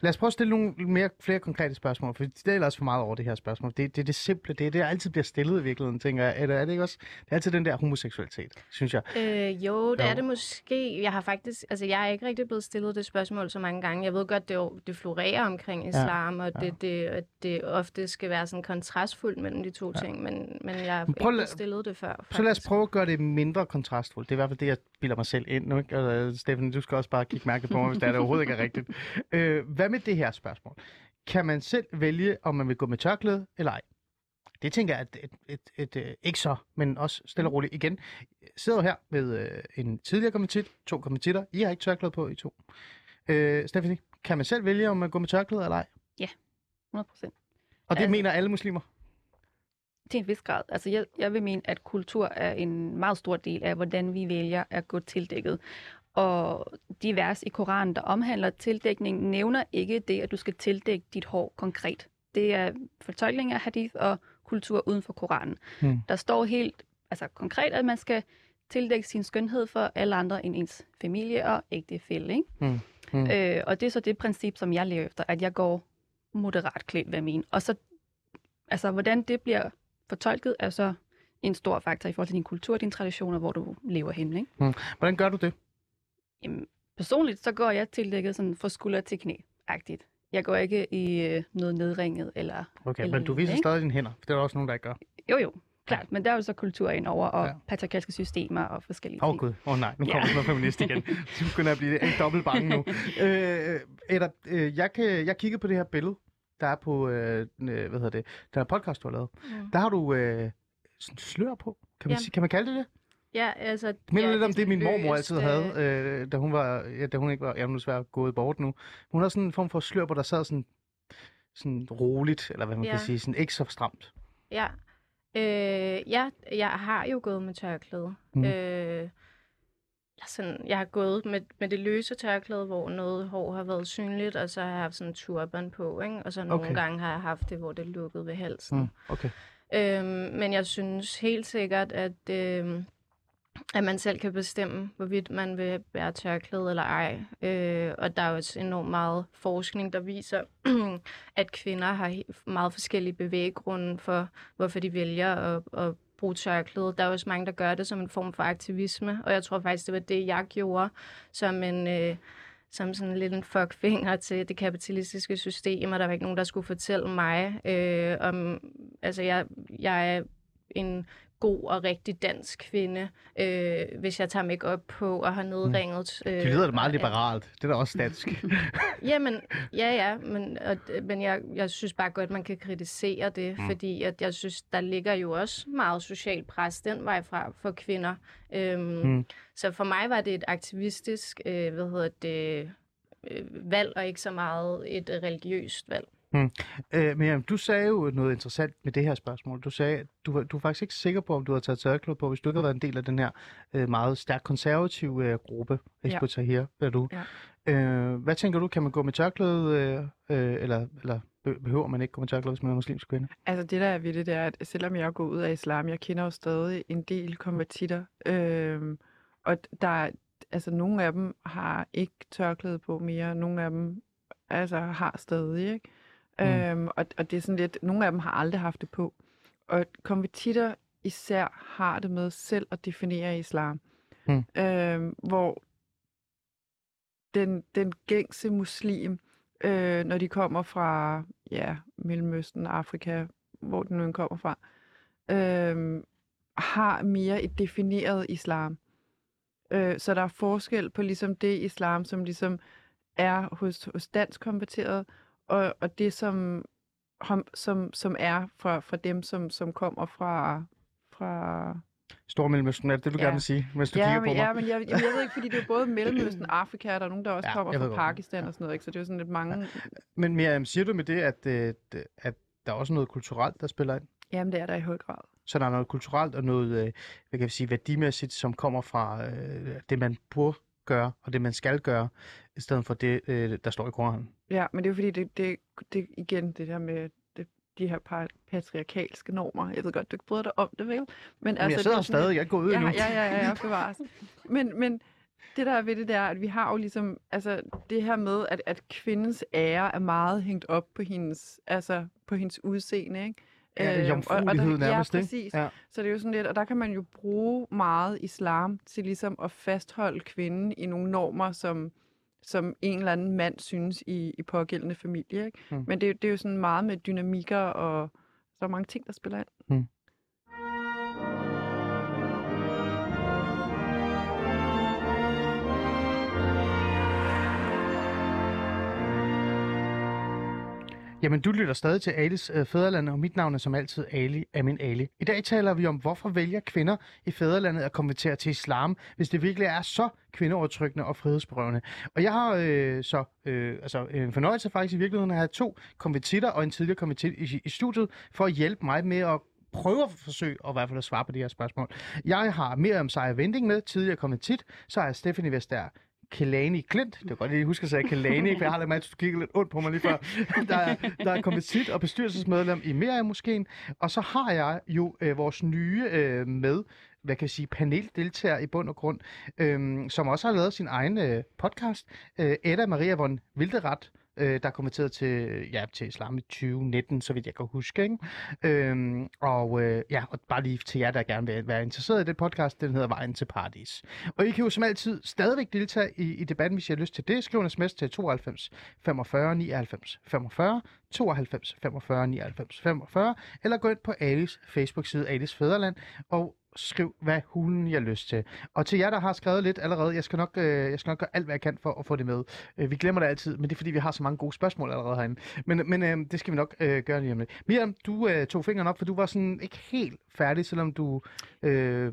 Lad os prøve at stille nogle mere, flere konkrete spørgsmål, for det er ellers for meget over det her spørgsmål. Det, det er det simple, det er det, der altid bliver stillet i virkeligheden, tænker jeg. Er det, er det ikke også? Det er altid den der homoseksualitet, synes jeg. Øh, jo, det Jo. er det måske. Jeg har faktisk, altså jeg er ikke rigtig blevet stillet det spørgsmål så mange gange. Jeg ved godt, det, jo- det florerer omkring islam, og ja. det, det, at det ofte skal være sådan kontrastfuldt mellem de to ting, men, men jeg har ikke blevet stillet det før. Så lad os faktisk. prøve at gøre det mindre kontrastfuldt. Det er i hvert fald det, jeg bilder mig selv ind nu. Ikke? Og, øh, Steffen, du skal også bare kigge mærke på mig, hvis det, er, det overhovedet ikke er rigtigt. Øh, hvad med det her spørgsmål? Kan man selv vælge, om man vil gå med tørklæde eller ej? Det tænker jeg er et, et, et, et, ikke så, men også stille og roligt igen. Jeg sidder jo her med øh, en tidligere kommentit, to kommentitter. I har ikke tørklæde på, I to. Øh, Stephanie, kan man selv vælge, om man går med tørklæde eller ej? 100 procent. Og det Altså- mener alle muslimer. Til en vis grad. Altså, jeg, jeg vil mene, at kultur er en meget stor del af, hvordan vi vælger at gå tildækket. Og de vers i Koranen, der omhandler tildækning, nævner ikke det, at du skal tildække dit hår konkret. Det er fortolkning af hadith og kultur uden for Koranen. Hmm. Der står helt altså, konkret, at man skal tildække sin skønhed for alle andre end ens familie og ægtefælle. Ikke? Hmm. Hmm. Øh, og det er så det princip, som jeg lever efter, at jeg går moderat klædt, jeg mener. Og så, altså, hvordan det bliver fortolket, er så en stor faktor i forhold til din kultur dine traditioner, hvor du lever hen. Ikke? Hvordan gør du det? Jamen, personligt, så går jeg tildækket sådan fra skulder til knæ-agtigt. Jeg går ikke i øh, noget nedringet, eller... Okay, Eller men du viser ikke? stadig dine hænder. for Det er der også nogen, der ikke gør. Jo, jo, klart. Men der er jo så kultur ind over, og Ja. ja. patriarkalske systemer og forskellige Åh oh, ting. gud, åh oh, nej, nu Ja. kommer sådan noget feminist igen. Så begynder jeg at blive en dobbelt bange nu. øh, Edda, øh, jeg, kan, jeg kiggede på det her billede, der er på, øh, øh, hvad hedder det, den her podcast, du har lavet, Mm. der har du øh, sådan slør på. Kan man, Ja. sige, kan man kalde det det? Ja, altså... Det minder ja, lidt om det, min mormor altid havde, øh, øh, da hun var, ja, da hun ikke var, ja, er desværre gået bort nu. Hun har sådan en form for slør på, der sad sådan, sådan roligt, eller hvad man Ja. kan sige, sådan ikke så stramt. Ja. Øh, ja, jeg har jo gået med tørklæde. Mm. Øh, eller sådan, jeg har gået med, med det løse tørklæde, hvor noget hår har været synligt, og så har jeg haft sådan en turban på, ikke? og så nogle Okay. gange har jeg haft det, hvor det lukkede ved halsen. Mm, okay. Øhm, men jeg synes helt sikkert, at, øhm, at man selv kan bestemme, hvorvidt man vil bære tørklæde eller ej. Øh, og der er jo også enormt meget forskning, der viser, at kvinder har meget forskellige bevæggrunde for, hvorfor de vælger at, at bruge tørklæde. Der er også mange, der gør det som en form for aktivisme, og jeg tror faktisk, det var det, jeg gjorde som en... Øh, som sådan lidt en fuckfinger til det kapitalistiske system, og der var ikke nogen, der skulle fortælle mig øh, om, altså jeg, jeg er en god og rigtig dansk kvinde, øh, hvis jeg tager make op på og har nedringet... Øh, Det lyder da meget liberalt. Det er da også dansk. Jamen, ja, ja, men, og, men jeg, jeg synes bare godt, man kan kritisere det, mm. fordi at jeg synes, der ligger jo også meget social pres den vej fra for kvinder. Øhm, Mm. Så for mig var det et aktivistisk, øh, hvad hedder det, øh, valg, og ikke så meget et religiøst valg. Øh, men jamen, du sagde jo noget interessant med det her spørgsmål. Du sagde, at du, var- du er faktisk ikke sikker på, om du har taget tørklæde på, hvis du ikke har været en del af den her øh, meget stærkt konservative øh, gruppe, Hizb Tahrir, er du. Ja. Øh, hvad tænker du, kan man gå med tørklæde, øh, øh, eller, eller be- behøver man ikke gå med tørklæde, hvis man er muslimsk kvinde? Altså det der er ved det, det er, at selvom jeg går ud af islam, jeg kender jo stadig en del konvertitter, øhm, og der er, altså nogle af dem har ikke tørklæde på mere, nogle af dem altså har stadig, ikke? Mm. Øhm, og, og det er sådan lidt, nogle af dem har aldrig haft det på. Og konvertitter især har det med selv at definere islam. Mm. Øhm, hvor den, den gængse muslim, øh, når de kommer fra ja, Mellemøsten, Afrika, hvor den nu kommer fra, øh, har mere et defineret islam. Øh, så der er forskel på ligesom det islam, som ligesom er hos, hos dansk konverteret, og, og det, som, som, som er fra, fra dem, som, som kommer fra, fra Stormellemøsten, er det det, du Ja. gerne vil sige, mens du ja, kigger på men, mig? ja, men jeg, jeg, ved ikke, fordi det er både Mellemøsten, Afrika, og der er nogen, der også Ja, ja, kommer fra. Pakistan og sådan noget, ikke? så det er jo sådan lidt mange... Men Miriam, siger du med det, at, øh, at der er også noget kulturelt, der spiller ind? Jamen, det er der i høj grad. Så der er noget kulturelt og noget, øh, hvad kan jeg sige, værdimæssigt, som kommer fra øh, det, man burde gøre, og det, man skal gøre, i stedet for det, øh, der står i Koranen. Ja, men det er jo fordi, det, det, det igen det der med det, de her par, patriarkalske normer. Jeg ved godt, du ikke bryder dig om det, vel? Men, Men altså, jeg det sidder er sådan stadig, jeg er gået ud ja, endnu. ja, ja, ja, ja, bevares. Men, men det der er ved det, der er, at vi har jo ligesom, altså det her med, at, at kvindens ære er meget hængt op på hendes, altså på hendes udseende, ikke? Ja, Øhm, jomfruelighed nærmest, ja, præcis. Ja. Så det er jo sådan lidt, og der kan man jo bruge meget islam til ligesom at fastholde kvinden i nogle normer, som, som en eller anden mand synes i, i pågældende familie. Ikke? Mm. Men det, det er jo sådan meget med dynamikker, og der er mange ting, der spiller ind. Jamen, du lytter stadig til Alis øh, Fæderlandet, og mit navn er som altid Ali Amin Ali. I dag taler vi om, hvorfor vælger kvinder i Fæderlandet at konvertere til islam, hvis det virkelig er så kvindeovertrykkende og frihedsberøvende. Og jeg har øh, så øh, altså, en fornøjelse faktisk i virkeligheden at have to konvertitter og en tidligere konvertit i, i studiet, for at hjælpe mig med at prøve at forsøge at i hvert fald at svare på de her spørgsmål. Jeg har Miriam Sejer Vending med, tidligere konvertit, så er Stephanie Vester Kelani Klint. Det var godt, at jeg husker at sige Kelani, for jeg har lidt at du kiggede lidt ondt på mig lige før. Der er, der er konvertit og bestyrelsesmedlem i Miriam Moskeen. Og så har jeg jo øh, vores nye øh, med, hvad kan jeg sige, paneldeltager i bund og grund, øh, som også har lavet sin egen øh, podcast. Øh, Edda Maria von Wilderet, øh, der er konverteret til, ja, til islam i 2019, så vidt jeg kan huske. Ikke? Øhm, og øh, ja, og bare lige til jer, der gerne vil være interesseret i det podcast, den hedder Vejen til Paradis. Og I kan jo som altid stadigvæk deltage i, i debatten, hvis I har lyst til det. Skriv en sms til 92 45 99 45, 92 45 99 45, eller gå ind på Alis Facebook-side, Alis Fæderland, og skriv, hvad hulen jeg har lyst til. Og til jer, der har skrevet lidt allerede, jeg skal nok, øh, jeg skal nok gøre alt, hvad jeg kan for at få det med. Øh, vi glemmer det altid, men det er fordi, vi har så mange gode spørgsmål allerede herinde. Men, men øh, det skal vi nok øh, gøre lige om lidt. Miriam, du øh, tog fingeren op, for du var sådan ikke helt færdig, selvom du øh,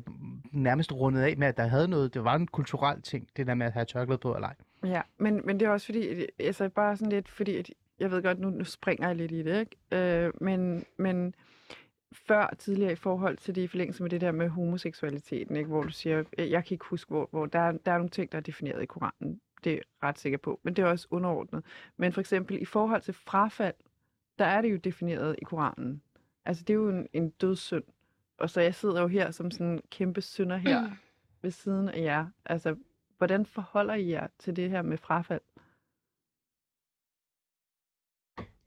nærmest rundede af med, at der havde noget, det var en kulturel ting, det der med at have tørklæde på eller ej. Ja, men, men det er også fordi, at- altså bare sådan lidt, fordi at, jeg ved godt, nu, nu springer jeg lidt i det, ikke? Øh, men, men før tidligere i forhold til det i forlængelse med det der med homoseksualiteten, ikke? hvor du siger, jeg kan ikke huske, hvor, hvor der, er, der er nogle ting, der er defineret i Koranen, det er jeg ret sikker på, men det er også underordnet. Men for eksempel i forhold til frafald, der er det jo defineret i Koranen. Altså det er jo en, en dødssynd. Og så jeg sidder jo her som sådan en kæmpe synder her ved siden af jer. Altså, hvordan forholder I jer til det her med frafald?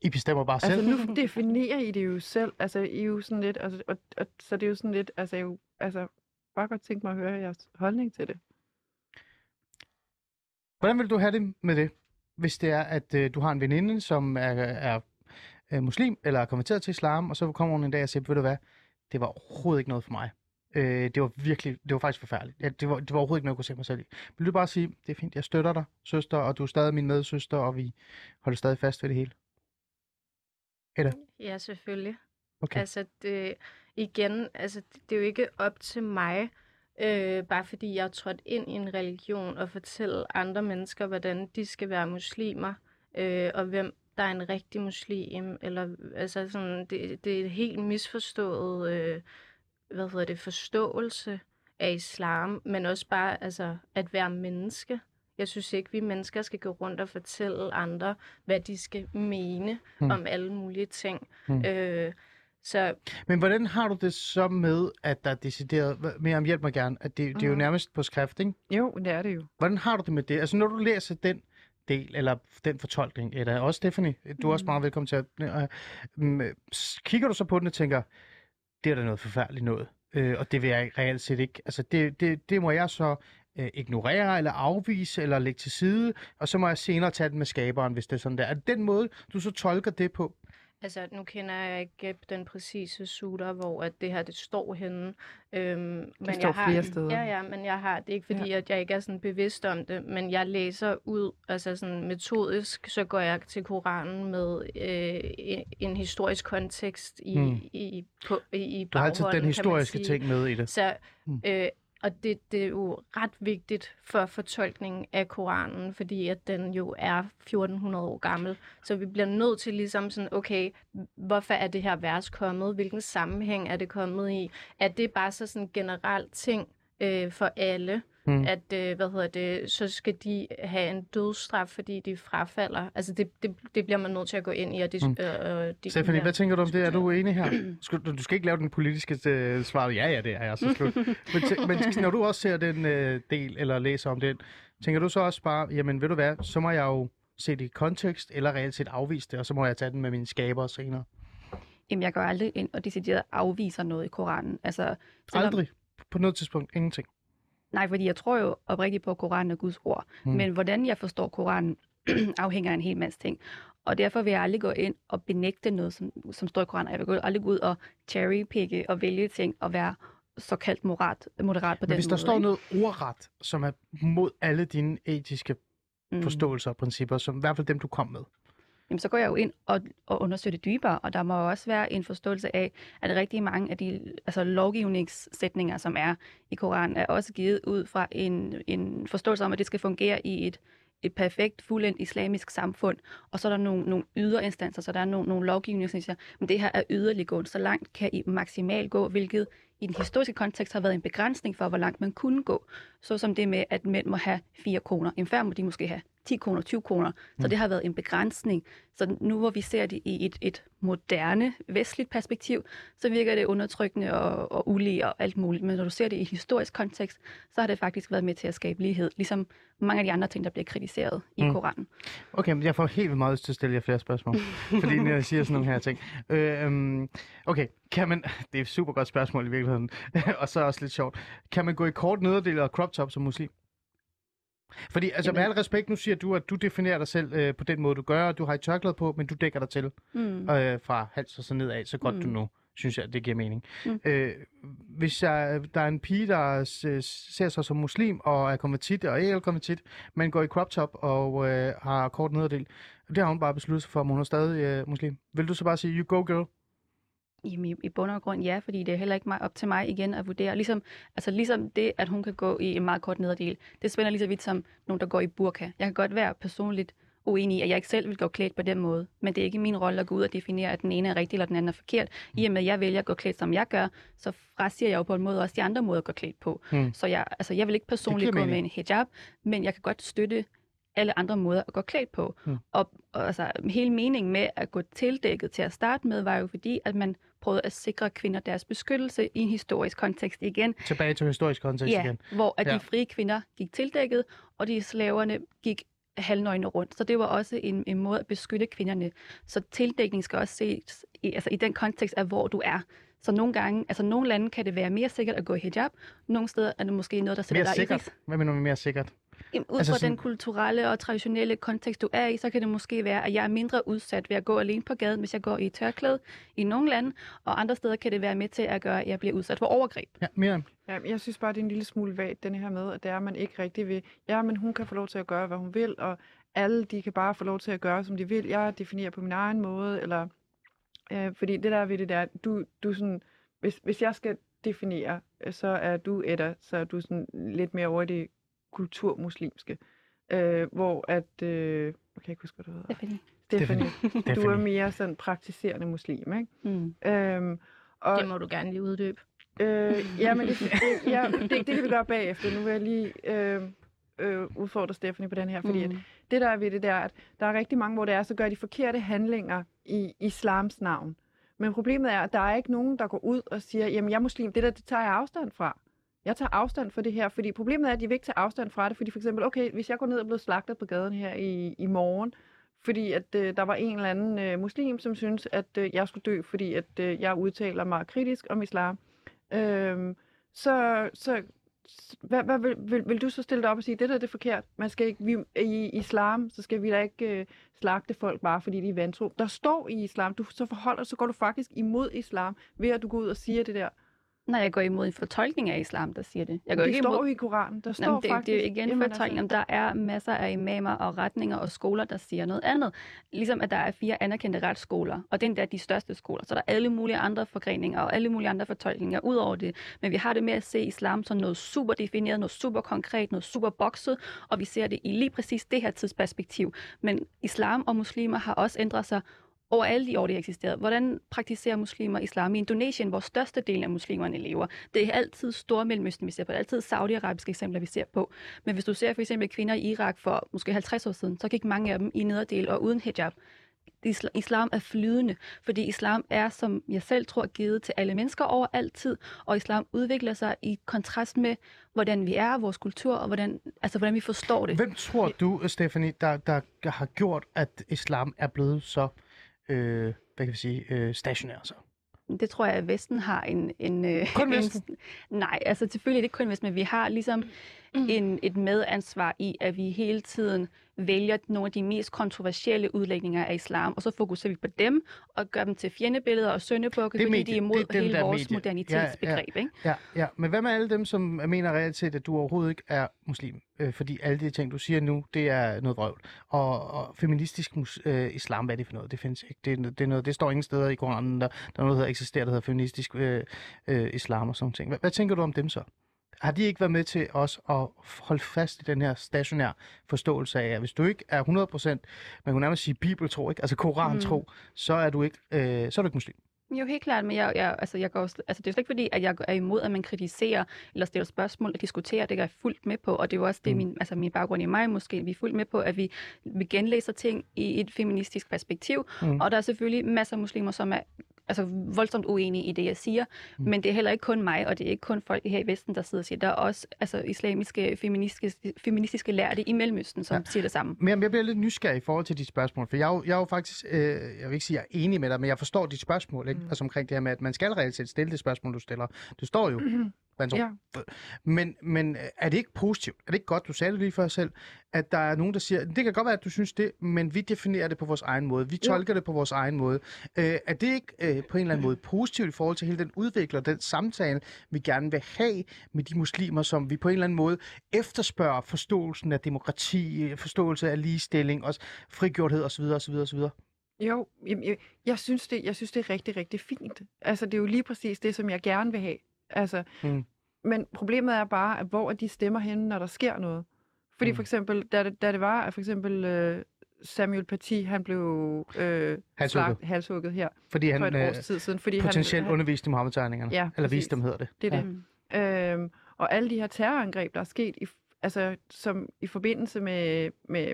I bestemmer bare selv. Altså, nu definerer I det jo selv. Altså, I er jo sådan lidt, altså, og, og, så det er jo sådan lidt, altså, jo, altså, bare godt tænke mig at høre jeres holdning til det. Hvordan vil du have det med det, hvis det er, at øh, du har en veninde, som er, er, er muslim, eller er konverteret til islam, og så kommer hun en dag og siger, ved du hvad, det var overhovedet ikke noget for mig. Øh, det var virkelig, det var faktisk forfærdeligt. Ja, det, var, det var overhovedet ikke noget, jeg kunne se mig selv i. Vil du bare sige, det er fint, jeg støtter dig, søster, og du er stadig min medsøster, og vi holder stadig fast ved det hele. Ja, selvfølgelig. Okay. Altså, det, igen, altså, det, det er jo ikke op til mig, øh, bare fordi jeg er trådt ind i en religion og fortælle andre mennesker, hvordan de skal være muslimer, øh, og hvem der er en rigtig muslim, eller altså sådan, det, det er et helt misforstået, øh, hvad hedder det, forståelse af islam, men også bare altså, at være menneske. Jeg synes ikke, vi mennesker skal gå rundt og fortælle andre, hvad de skal mene Hmm. om alle mulige ting. Hmm. Øh, så Men hvordan har du det så med, at der er decideret, Hva- Miriam, hjælp mig gerne, at det, det er jo Mhm. nærmest på skrift, ikke? Jo, det er det jo. Hvordan har du det med det? Altså når du læser den del, eller den fortolkning, eller også Stephanie, du er også Mhm. meget velkommen til at... Øh, øh, s- kigger du så på den og tænker, det er da noget forfærdeligt noget, øh, og det vil jeg reelt set ikke. Altså det, det, det må jeg så øh, ignorere, eller afvise, eller lægge til side, og så må jeg senere tage den med skaberen, hvis det er sådan der. Er det den måde, du så tolker det på? Altså, nu kender jeg ikke den præcise sutter, hvor at det her det står henne. Øhm, men står jeg har, flere steder. Ja, ja, men jeg har det er ikke fordi, ja. at jeg ikke er sådan bevidst om det, men jeg læser ud, altså sådan metodisk, så går jeg til Koranen med øh, en, en historisk kontekst i, Mm. i, på, i, i Du har altid baghånden, den historiske ting med i det. Så, Mm. øh, og det, det er jo ret vigtigt for fortolkningen af Koranen, fordi at den jo er 1400 år gammel. Så vi bliver nødt til ligesom sådan, okay, hvorfor er det her vers kommet? Hvilken sammenhæng er det kommet i? Er det bare så sådan generelt ting øh, for alle? Mm. At, øh, hvad hedder det, så skal de have en dødsstraf, fordi de frafalder. Altså det, det, det bliver man nødt til at gå ind i. Og dis- Mm. øh, de, Stephanie, hvad tænker du om det? Er du enig her? Skal, du, du skal ikke lave den politiske øh, svar. Ja, ja, det er jeg så slut. men, tæ- men når du også ser den øh, del, eller læser om den, tænker du så også bare, jamen ved du hvad, så må jeg jo se det i kontekst, eller reelt set afvise det, og så må jeg tage den med mine skaber senere. Jamen, jeg går aldrig ind og decideret afviser noget i Koranen. Altså, selvom- Aldrig. På noget tidspunkt. Ingenting. Nej, fordi jeg tror jo oprigtigt på, at Koranen er Guds ord. Mm. Men hvordan jeg forstår Koranen, afhænger af en hel masse ting. Og derfor vil jeg aldrig gå ind og benægte noget, som, som står i Koranen. Jeg vil aldrig gå ud og cherrypicke og vælge ting og være såkaldt moderat, moderat på Men den hvis der måde. står ikke? noget ordret, som er mod alle dine etiske Mm. forståelser og principper, som i hvert fald dem, du kom med. Jamen, så går jeg jo ind og, og undersøger det dybere, og der må jo også være en forståelse af, at rigtig mange af de altså, lovgivningssætninger, som er i Koranen, er også givet ud fra en, en forståelse om, at det skal fungere i et, et perfekt, fuldendt islamisk samfund, og så er der nogle, nogle yderinstanser, så der er nogle, nogle lovgivninger, som siger, men det her er yderliggående, så langt kan I maksimalt gå, hvilket i den historiske kontekst har været en begrænsning for, hvor langt man kunne gå. Så som det med, at mænd må have fire koner, En færd må de måske have 10 kroner, 20 kroner. Så det har været en begrænsning. Så nu hvor vi ser det i et, et moderne, vestligt perspektiv, så virker det undertrykkende og, og ulige og alt muligt. Men når du ser det i historisk kontekst, så har det faktisk været med til at skabe lighed. Ligesom mange af de andre ting, der bliver kritiseret i Mm. Koranen. Okay, men jeg får helt vildt meget lyst til at stille jer flere spørgsmål, fordi når jeg siger sådan nogle her ting. Øh, øhm, okay, kan man... Det er et super godt spørgsmål i virkeligheden, og så også lidt sjovt. Kan man gå i kort nederdel og crop top som muslim? Fordi, altså med al respekt, nu siger du, at du definerer dig selv øh, på den måde, du gør, og du har et tørklæde på, men du dækker dig til Mm. øh, fra hals og så nedad, så godt mm. du nu synes jeg, det giver mening. Mm. Øh, hvis jeg, der er en pige, der ser sig som muslim og er konvertit, og ikke er konvertit, men går i crop top og øh, har kort nederdel, det har hun bare besluttet sig for, om hun er stadig øh, muslim. Vil du så bare sige, you go girl? Jamen, i, i bund og grund ja, fordi det er heller ikke mig, op til mig igen at vurdere. Ligesom, altså, ligesom det, at hun kan gå i en meget kort nederdel, det spænder lige så vidt som nogen, der går i burka. Jeg kan godt være personligt uenig i, at jeg ikke selv vil gå klædt på den måde, men det er ikke min rolle at gå ud og definere, at den ene er rigtig eller den anden er forkert. I og med, at jeg vælger at gå klædt, som jeg gør, så frasiger jeg jo på en måde også de andre måder at gå klædt på. Mm. Så jeg, altså, jeg vil ikke personligt gå med en hijab, men jeg kan godt støtte alle andre måder at gå klædt på. Mm. Og, og altså, hele meningen med at gå tildækket til at starte med, var jo fordi, at man prøvede at sikre kvinder deres beskyttelse i en historisk kontekst igen. Tilbage til historisk kontekst Ja, igen. hvor at Ja. de frie kvinder gik tildækket, og de slaverne gik halvnøgne rundt. Så det var også en, en måde at beskytte kvinderne. Så tildækning skal også ses i, altså i den kontekst af, hvor du er. Så nogle gange, altså nogle lande kan det være mere sikkert at gå i hijab. Nogle steder er det måske noget, der sætter Mere dig i sikkert? Hvad mener du med mere sikkert? Jamen, Ud Altså fra sådan- den kulturelle og traditionelle kontekst, du er i, så kan det måske være, at jeg er mindre udsat ved at gå alene på gaden, hvis jeg går i et tørklæde i nogle lande, og andre steder kan det være med til at gøre, at jeg bliver udsat for overgreb. Ja, Miriam. Ja, jeg synes bare, det er en lille smule vagt, den her med, at det er, at man ikke rigtig vil. Ja, men hun kan få lov til at gøre, hvad hun vil, og alle de kan bare få lov til at gøre, som de vil. Jeg definerer på min egen måde, eller... Øh, fordi det der ved det der, du, du sådan... Hvis, hvis jeg skal definere, øh, så er du, Edda, så er du sådan lidt mere over i det kulturmuslimske. Øh, hvor at... Øh, jeg kan ikke huske, hvad du hedder. Stephanie. Stephanie. Du er Stephanie. mere sådan praktiserende muslim, ikke? Mm. Øhm, og, Det må du gerne lige uddybe. Øh, ja, men det, det, ja, det, det kan vi gøre bagefter. Nu vil jeg lige øh, øh, udfordre Stephanie på den her, fordi mm. at det der er ved det, der, er, at der er rigtig mange, hvor det er, så gør de forkerte handlinger i islams navn. Men problemet er, at der er ikke nogen, der går ud og siger, jamen jeg er muslim, det der, det tager jeg afstand fra. Jeg tager afstand fra det her, fordi problemet er, at de vil ikke tage afstand fra det, fordi for eksempel, okay, hvis jeg går ned og bliver slagtet på gaden her i, i morgen, fordi at øh, der var en eller anden øh, muslim, som synes, at øh, jeg skulle dø, fordi at øh, jeg udtaler mig kritisk om islam, øh, så, så hvad, hvad vil, vil, vil du så stille dig op og sige, det der det er forkert? Man skal ikke, vi, I islam, så skal vi da ikke øh, slagte folk bare, fordi de er vantro. Der står i islam, du så forholder, så går du faktisk imod islam, ved at du går ud og siger det der. Når jeg går imod en fortolkning af islam, der siger det. Jeg går det ikke står imod... i Koranen. Der står Nå, men det, faktisk... det er jo igen Jamen, fortolkning. Altså... Der er masser af imamer og retninger og skoler, der siger noget andet. Ligesom at der er fire anerkendte retsskoler, og det er endda de største skoler. Så der er alle mulige andre forgreninger og alle mulige andre fortolkninger ud over det. Men vi har det med at se islam som noget super defineret, noget super konkret, noget super bokset, og vi ser det i lige præcis det her tidsperspektiv. Men islam og muslimer har også ændret sig over alle de år, det har eksisteret. Hvordan praktiserer muslimer islam i Indonesien, hvor størstedelen af muslimerne lever? Det er altid Stormellemøsten, vi ser på. Det er altid saudiarabiske eksempler, vi ser på. Men hvis du ser for eksempel kvinder i Irak for måske 50 år siden, så gik mange af dem i nederdel og uden hijab. Islam er flydende, fordi islam er, som jeg selv tror, givet til alle mennesker over altid, og islam udvikler sig i kontrast med, hvordan vi er, vores kultur, og hvordan, altså, hvordan vi forstår det. Hvem tror du, Stephanie, der, der har gjort, at islam er blevet så, øh, hvad kan vi sige, øh, stationær så? Det tror jeg, at Vesten har en... en øh, Kun en, Vesten? Nej, altså selvfølgelig er det ikke kun Vesten, men vi har ligesom en, et medansvar i, at vi hele tiden vælger nogle af de mest kontroversielle udlægninger af islam, og så fokuserer vi på dem og gør dem til fjendebilleder og søndebukke, fordi medie- de er imod det er hele vores medie. modernitetsbegreb. Ikke? Ja, ja. Men hvad med alle dem, som mener reelt set, at du overhovedet ikke er muslim? Øh, fordi alle de ting, du siger nu, det er noget vrøvl. Og, og feministisk mus, øh, islam, hvad er det for noget? Det findes ikke. Det, det, er noget, det står ingen steder i Koranen. Der, der er noget, der eksisterer, der hedder feministisk øh, øh, islam og sådan ting. Hvad, hvad tænker du om dem så? Har de ikke været med til os at holde fast i den her stationær forståelse af, at hvis du ikke er 100%, man kunne nærmest sige bibeltro, ikke? altså koran-tro, mm. så er du ikke, øh, så er du ikke muslim. Jo, helt klart, men jeg, jeg, altså, jeg går, altså, det er jo slet ikke fordi, at jeg er imod, at man kritiserer eller stiller spørgsmål og diskuterer. Det er jeg fuldt med på, og det er jo også det, Mm. min, altså, min baggrund i mig måske. Vi er fuldt med på, at vi, vi genlæser ting i et feministisk perspektiv, Mm. og der er selvfølgelig masser af muslimer, som er altså, voldsomt uenige i det, jeg siger, Mm. men det er heller ikke kun mig, og det er ikke kun folk her i Vesten, der sidder og siger. Der er også altså, islamiske, feministiske, feministiske lærte i Mellemøsten, som Ja. siger det samme. Men jeg bliver lidt nysgerrig i forhold til dit spørgsmål, for jeg er jo, jeg er jo faktisk, øh, jeg vil ikke sige, jeg er enig med dig, men jeg forstår dit spørgsmål, ikke? Mm. Altså omkring det her med, at man skal reelt set stille det spørgsmål, du stiller. Du står jo Ja. Men, men øh, er det ikke positivt? Er det ikke godt, du sagde det lige før selv, at der er nogen, der siger, det kan godt være, at du synes det, men vi definerer det på vores egen måde. Vi tolker det på vores egen måde. Øh, er det ikke øh, på en eller anden måde positivt i forhold til hele den udvikler, den samtale, vi gerne vil have med de muslimer, som vi på en eller anden måde efterspørger forståelsen af demokrati, forståelse af ligestilling, også frigjorthed osv. osv., osv. Jo, jeg, jeg, synes det, jeg synes, det er rigtig, rigtig fint. Altså, det er jo lige præcis det, som jeg gerne vil have. Altså, Mm. Men problemet er bare, at hvor er de stemmer henne, når der sker noget? Fordi Mm. for eksempel, da det, da det var, at for eksempel øh, Samuel Paty, han blev øh, Halshugget. slagt- halshugget her Fordi for han et øh, års tid siden. Fordi potentielt han, han, underviste i Mohammed-tegningerne. Ja, Eller præcis. viste dem, hedder det. Det er Ja. det. Øhm, og alle de her terrorangreb, der er sket i, altså, som i forbindelse med, med,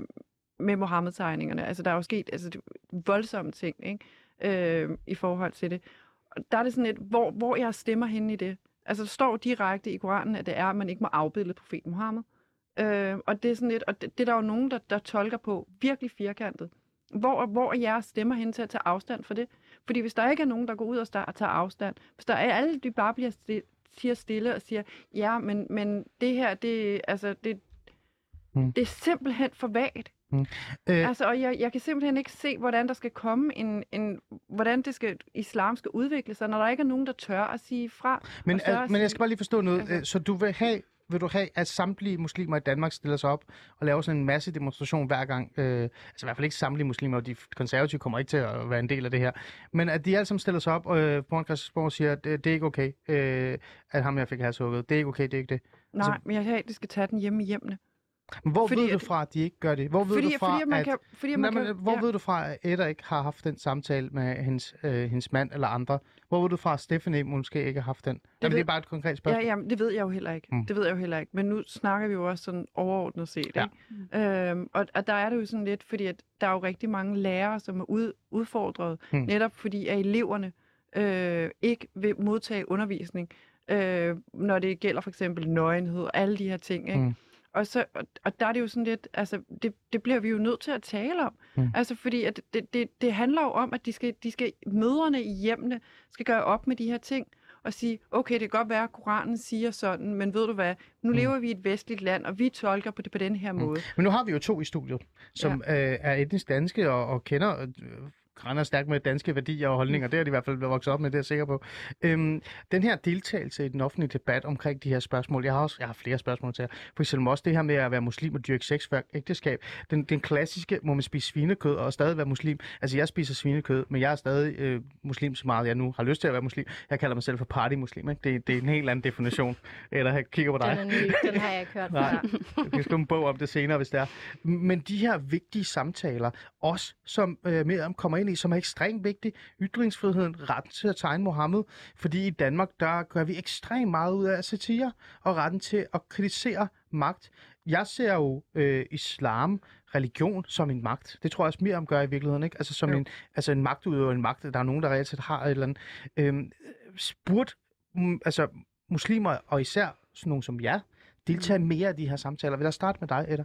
med Mohammed-tegningerne. Altså, der er jo sket altså, voldsomme ting ikke? Øhm, i forhold til det. Og der er det sådan lidt, hvor, hvor jeg stemmer henne i det. Altså, der står direkte i Koranen, at det er, at man ikke må afbilde profeten Mohammed. Øh, og det er sådan lidt, og det, det er der jo nogen, der, der tolker på virkelig firkantet. Hvor, hvor er jeres stemmer hen til at tage afstand for det? Fordi hvis der ikke er nogen, der går ud og sta- tager afstand, hvis der er alle, de bare bliver stille, siger stille og siger, ja, men, men det her, det, altså, det, Mm. det er simpelthen for vagt. Øh, Altså, og jeg, jeg kan simpelthen ikke se, hvordan der skal komme en, en hvordan det skal, islam skal udvikle sig, når der ikke er nogen, der tør at sige fra. Men, al, at men jeg sige- skal bare lige forstå noget. Altså- Altså... Så du vil have, vil du have, at samtlige muslimer i Danmark stiller sig op og laver sådan en masse demonstration hver gang? Øh, altså i hvert fald ikke samtlige muslimer, og de konservative kommer ikke til at være en del af det her. Men at de alle sammen stiller sig op øh, foran Christiansborg og siger, at det, det er ikke okay, øh, at ham jeg fik halshugget. Det er ikke okay, det er ikke det. Nej, altså- men jeg vil have, at de skal tage den hjemme i hjemmene. Hvor Fordi ved du fra, at de ikke gør det? Hvor ved Fordi, du fra, fordi, at man at... kan, fordi Nej, man men, kan, hvor ja. ved du fra, at Edda ikke har haft den samtale med hendes, øh, hendes mand eller andre? Hvor ved du fra, at Stephanie måske ikke har haft den? Det, Jamen, ved- det er bare et konkret spørgsmål. Ja, jamen, det ved jeg jo heller ikke. Mm. Det ved jeg jo heller ikke. Men nu snakker vi jo også sådan overordnet set. Ja. Ikke? Øhm, og, og der er det jo sådan lidt, fordi at der er jo rigtig mange lærere, som er ud, udfordret, mm. netop fordi at eleverne øh, ikke vil modtage undervisning, øh, når det gælder for eksempel nøgenhed og alle de her ting. Ikke? Mm. Mm. Og, så, og, og der er det jo sådan lidt, altså det, det bliver vi jo nødt til at tale om. Mm. Mm. Altså fordi at det, det, det handler jo om, at de skal, de skal, mødrene i hjemmene skal gøre op med de her ting og sige, okay, det kan godt være, at Koranen siger sådan, men ved du hvad, nu Mm. mm. lever vi i et vestligt land, og vi tolker på det på den her Mm. måde. Men nu har vi jo to i studiet, som ja. øh, er etnisk danske og, og kender øh, render stærkt med danske værdier og holdninger. Det er de i hvert fald blevet vokset op med, det er jeg sikker på. Øhm, den her deltagelse i den offentlige debat omkring de her spørgsmål, jeg har også jeg har flere spørgsmål til jer. For eksempel også det her med at være muslim og dyrke sex før ægteskab. Den, den klassiske, må man spise svinekød og stadig være muslim. Altså jeg spiser svinekød, men jeg er stadig øh, muslim så meget, jeg nu har lyst til at være muslim. Jeg kalder mig selv for partymuslim. Ikke? Det, det er en helt anden definition. Eller jeg kigger på dig. Den er den har jeg ikke hørt Nej. Jeg kan skrive en bog om det senere, hvis det er. Men de her vigtige samtaler, også som øh, Miriam kommer ind i, som er ekstremt vigtige, ytringsfriheden, retten til at tegne Mohammed, fordi i Danmark, der gør vi ekstremt meget ud af satire, og retten til at kritisere magt. Jeg ser jo øh, islam, religion, som en magt. Det tror jeg også Miriam gør i virkeligheden, ikke? Altså som Jo. en, altså en magtudøver, en magt. Der er nogen, der reelt set har et eller andet. Øhm, spurgt, mm, altså muslimer, og især sådan nogen som jer, deltage mere i de her samtaler. Vil jeg starte med dig, Edda?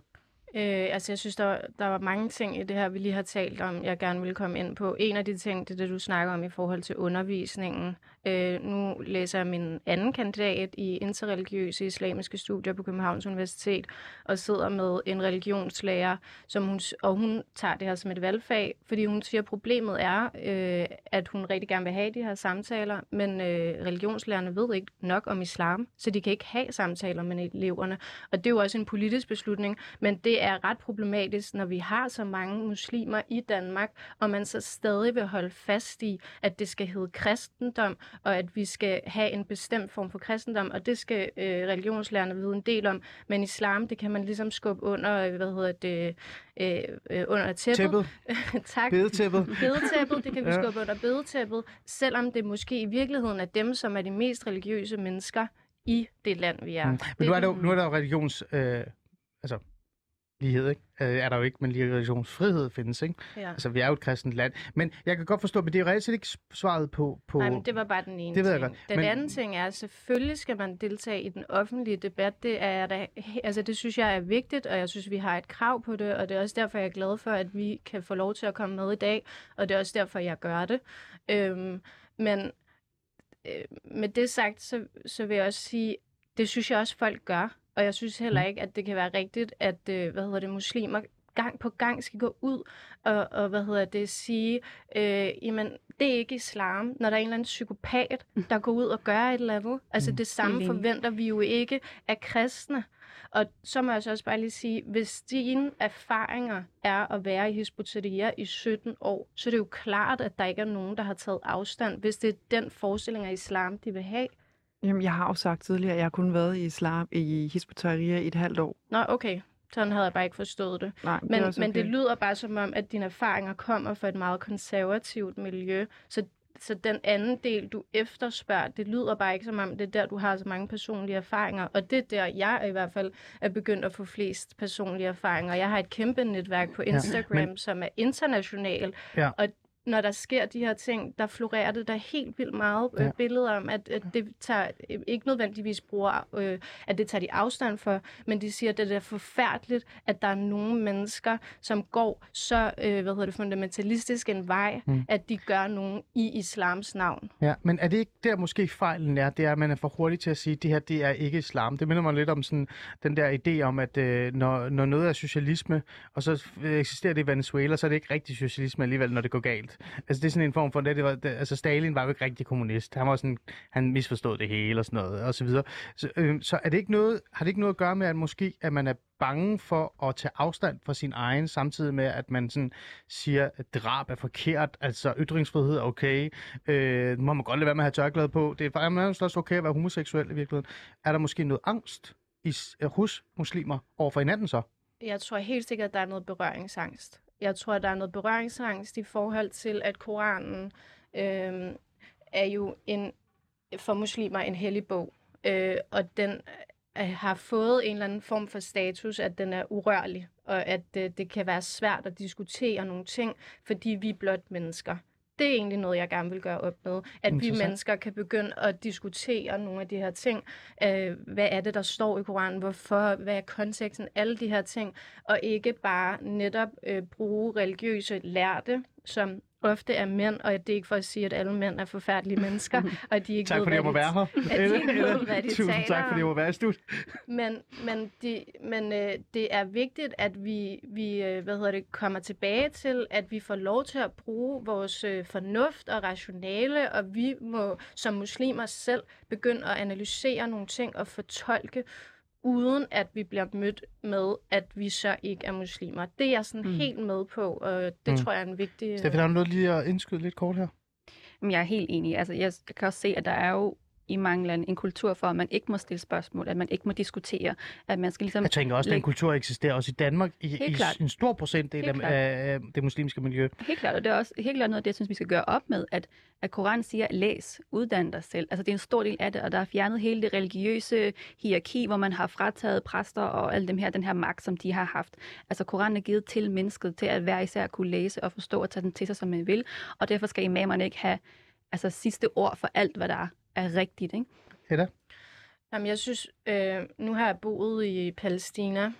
Øh, altså, jeg synes, der, der var mange ting i det her, vi lige har talt om, jeg gerne vil komme ind på. En af de ting, det er det, du snakker om i forhold til undervisningen. Øh, nu læser jeg min anden kandidat i interreligiøse islamiske studier på Københavns Universitet, og sidder med en religionslærer, som hun, og hun tager det her som et valgfag, fordi hun siger, at problemet er, øh, at hun rigtig gerne vil have de her samtaler, men øh, religionslærerne ved ikke nok om islam, så de kan ikke have samtaler med eleverne. Og det er jo også en politisk beslutning, men det er ret problematisk, når vi har så mange muslimer i Danmark, og man så stadig vil holde fast i, at det skal hedde kristendom, og at vi skal have en bestemt form for kristendom, og det skal øh, religionslærerne vide en del om. Men islam, det kan man ligesom skubbe under, øh, hvad hedder det, øh, øh, under tæppet. Tæppet, tak. bedetæppet. Bedetæppet, det kan vi Ja. skubbe under bedetæppet, selvom det måske i virkeligheden er dem, som er de mest religiøse mennesker i det land, vi er. Mm. Men nu er der jo, nu er der jo religions... Øh, altså, lighed, ikke? Øh, er der jo ikke, men lige religionsfrihed findes, ikke? Ja. Altså, vi er jo et kristent land. Men jeg kan godt forstå, men det er jo reelt set ikke svaret på... på... Nej, men det var bare den ene Det ved jeg ting. godt, Den men- anden ting er, at selvfølgelig skal man deltage i den offentlige debat. Det, er da, altså, det synes jeg er vigtigt, og jeg synes, vi har et krav på det, og det er også derfor, jeg er glad for, at vi kan få lov til at komme med i dag, og det er også derfor, jeg gør det. Øhm, men øh, med det sagt, så, så vil jeg også sige, det synes jeg også, folk gør. Og jeg synes heller ikke, at det kan være rigtigt, at øh, hvad hedder det, muslimer gang på gang skal gå ud og, og hvad hedder det, sige, øh, jamen, det er ikke islam, når der er en eller anden psykopat, der går ud og gør et eller andet. Altså det samme forventer vi jo ikke af kristne. Og så må jeg så også bare lige sige, hvis dine erfaringer er at være i Hisbutteria i 17 år, så er det jo klart, at der ikke er nogen, der har taget afstand, hvis det er den forestilling af islam, de vil have. Jamen, jeg har jo sagt tidligere, at jeg har kun været i islam i Hizb ut-Tahrir i et halvt år. Nå, okay. Sådan havde jeg bare ikke forstået det. Nej, det Men, er også men okay. det lyder bare som om, at dine erfaringer kommer fra et meget konservativt miljø. Så, så den anden del, du efterspørger, det lyder bare ikke som om, det er der, du har så mange personlige erfaringer. Og det er der, jeg i hvert fald er begyndt at få flest personlige erfaringer. Jeg har et kæmpe netværk på Instagram, men- men... som er international. Ja. Og når der sker de her ting, der florerer det der helt vildt meget øh, Ja. billeder om, at, at det tager øh, ikke nødvendigvis bruger, øh, at det tager de afstand for, men de siger, at det er forfærdeligt, at der er nogle mennesker, som går så øh, hvad hedder det, fundamentalistisk en vej, Mm. at de gør nogen i islams navn. Ja, men er det ikke der måske fejlen er? Det er, at man er for hurtig til at sige, at det her det er ikke islam. Det minder mig lidt om sådan, den der idé om, at øh, når, når noget er socialisme, og så eksisterer det i Venezuela, så er det ikke rigtig socialisme alligevel, når det går galt. Altså det er sådan en form for, det, det var, det, altså Stalin var jo ikke rigtig kommunist. Han var sådan, han misforstod det hele og sådan noget, og så videre. Så, øh, så er det ikke noget, har det ikke noget at gøre med, at måske, at man er bange for at tage afstand fra sin egen, samtidig med, at man sådan siger, at drab er forkert, altså ytringsfrihed er okay, øh, må man godt lade være med at have tørklæde på, det er faktisk også okay at være homoseksuel i virkeligheden. Er der måske noget angst i, hos muslimer over for hinanden så? Jeg tror helt sikkert, at der er noget berøringsangst. Jeg tror, at der er noget berøringsangst i forhold til, at Koranen øh, er jo en, for muslimer en hellig bog. Øh, og den øh, har fået en eller anden form for status, at den er urørlig, og at øh, det kan være svært at diskutere nogle ting, fordi vi er blot mennesker. Det er egentlig noget, jeg gerne vil gøre op med. At vi mennesker kan begynde at diskutere nogle af de her ting. Øh, hvad er det, der står i Koranen? Hvorfor? Hvad er konteksten? Alle de her ting. Og ikke bare netop øh, bruge religiøse lærte, som ofte er mænd, og det er ikke for at sige, at alle mænd er forfærdelige mennesker, og de ikke Tak ved, fordi jeg må være her. at de ikke ved, hvad de Tusind taler tak fordi jeg må være i studiet. Men, men, de, men øh, det er vigtigt, at vi, vi øh, hvad hedder det, kommer tilbage til, at vi får lov til at bruge vores øh, fornuft og rationale, og vi må som muslimer selv begynde at analysere nogle ting og fortolke, uden at vi bliver mødt med, at vi så ikke er muslimer. Det er jeg sådan Mm. helt med på, og det Mm. tror jeg er en vigtig... Stefan, har du noget lige at indskyde lidt kort her? Jamen, jeg er helt enig. Altså, jeg kan også se, at der er jo i mange lande en kultur for, at man ikke må stille spørgsmål, at man ikke må diskutere, at man skal ligesom... Jeg tænker også, at den kultur eksisterer også i Danmark i, Helt i klart. en stor procentdel af, af det muslimske miljø. Helt klart, og det er også helt klart noget af det, jeg synes, vi skal gøre op med, at, at Koranen siger, læs, uddan dig selv. Altså det er en stor del af det, og der er fjernet hele det religiøse hierarki, hvor man har frataget præster og alle dem her, den her magt, som de har haft. Altså Koranen er givet til mennesket, til at hver især kunne læse og forstå og tage den til sig, som man vil, og derfor skal imamerne ikke have altså, sidste ord for alt, hvad der er rigtigt. Ikke? Jamen, jeg synes, øh, nu har jeg boet i Palæstina.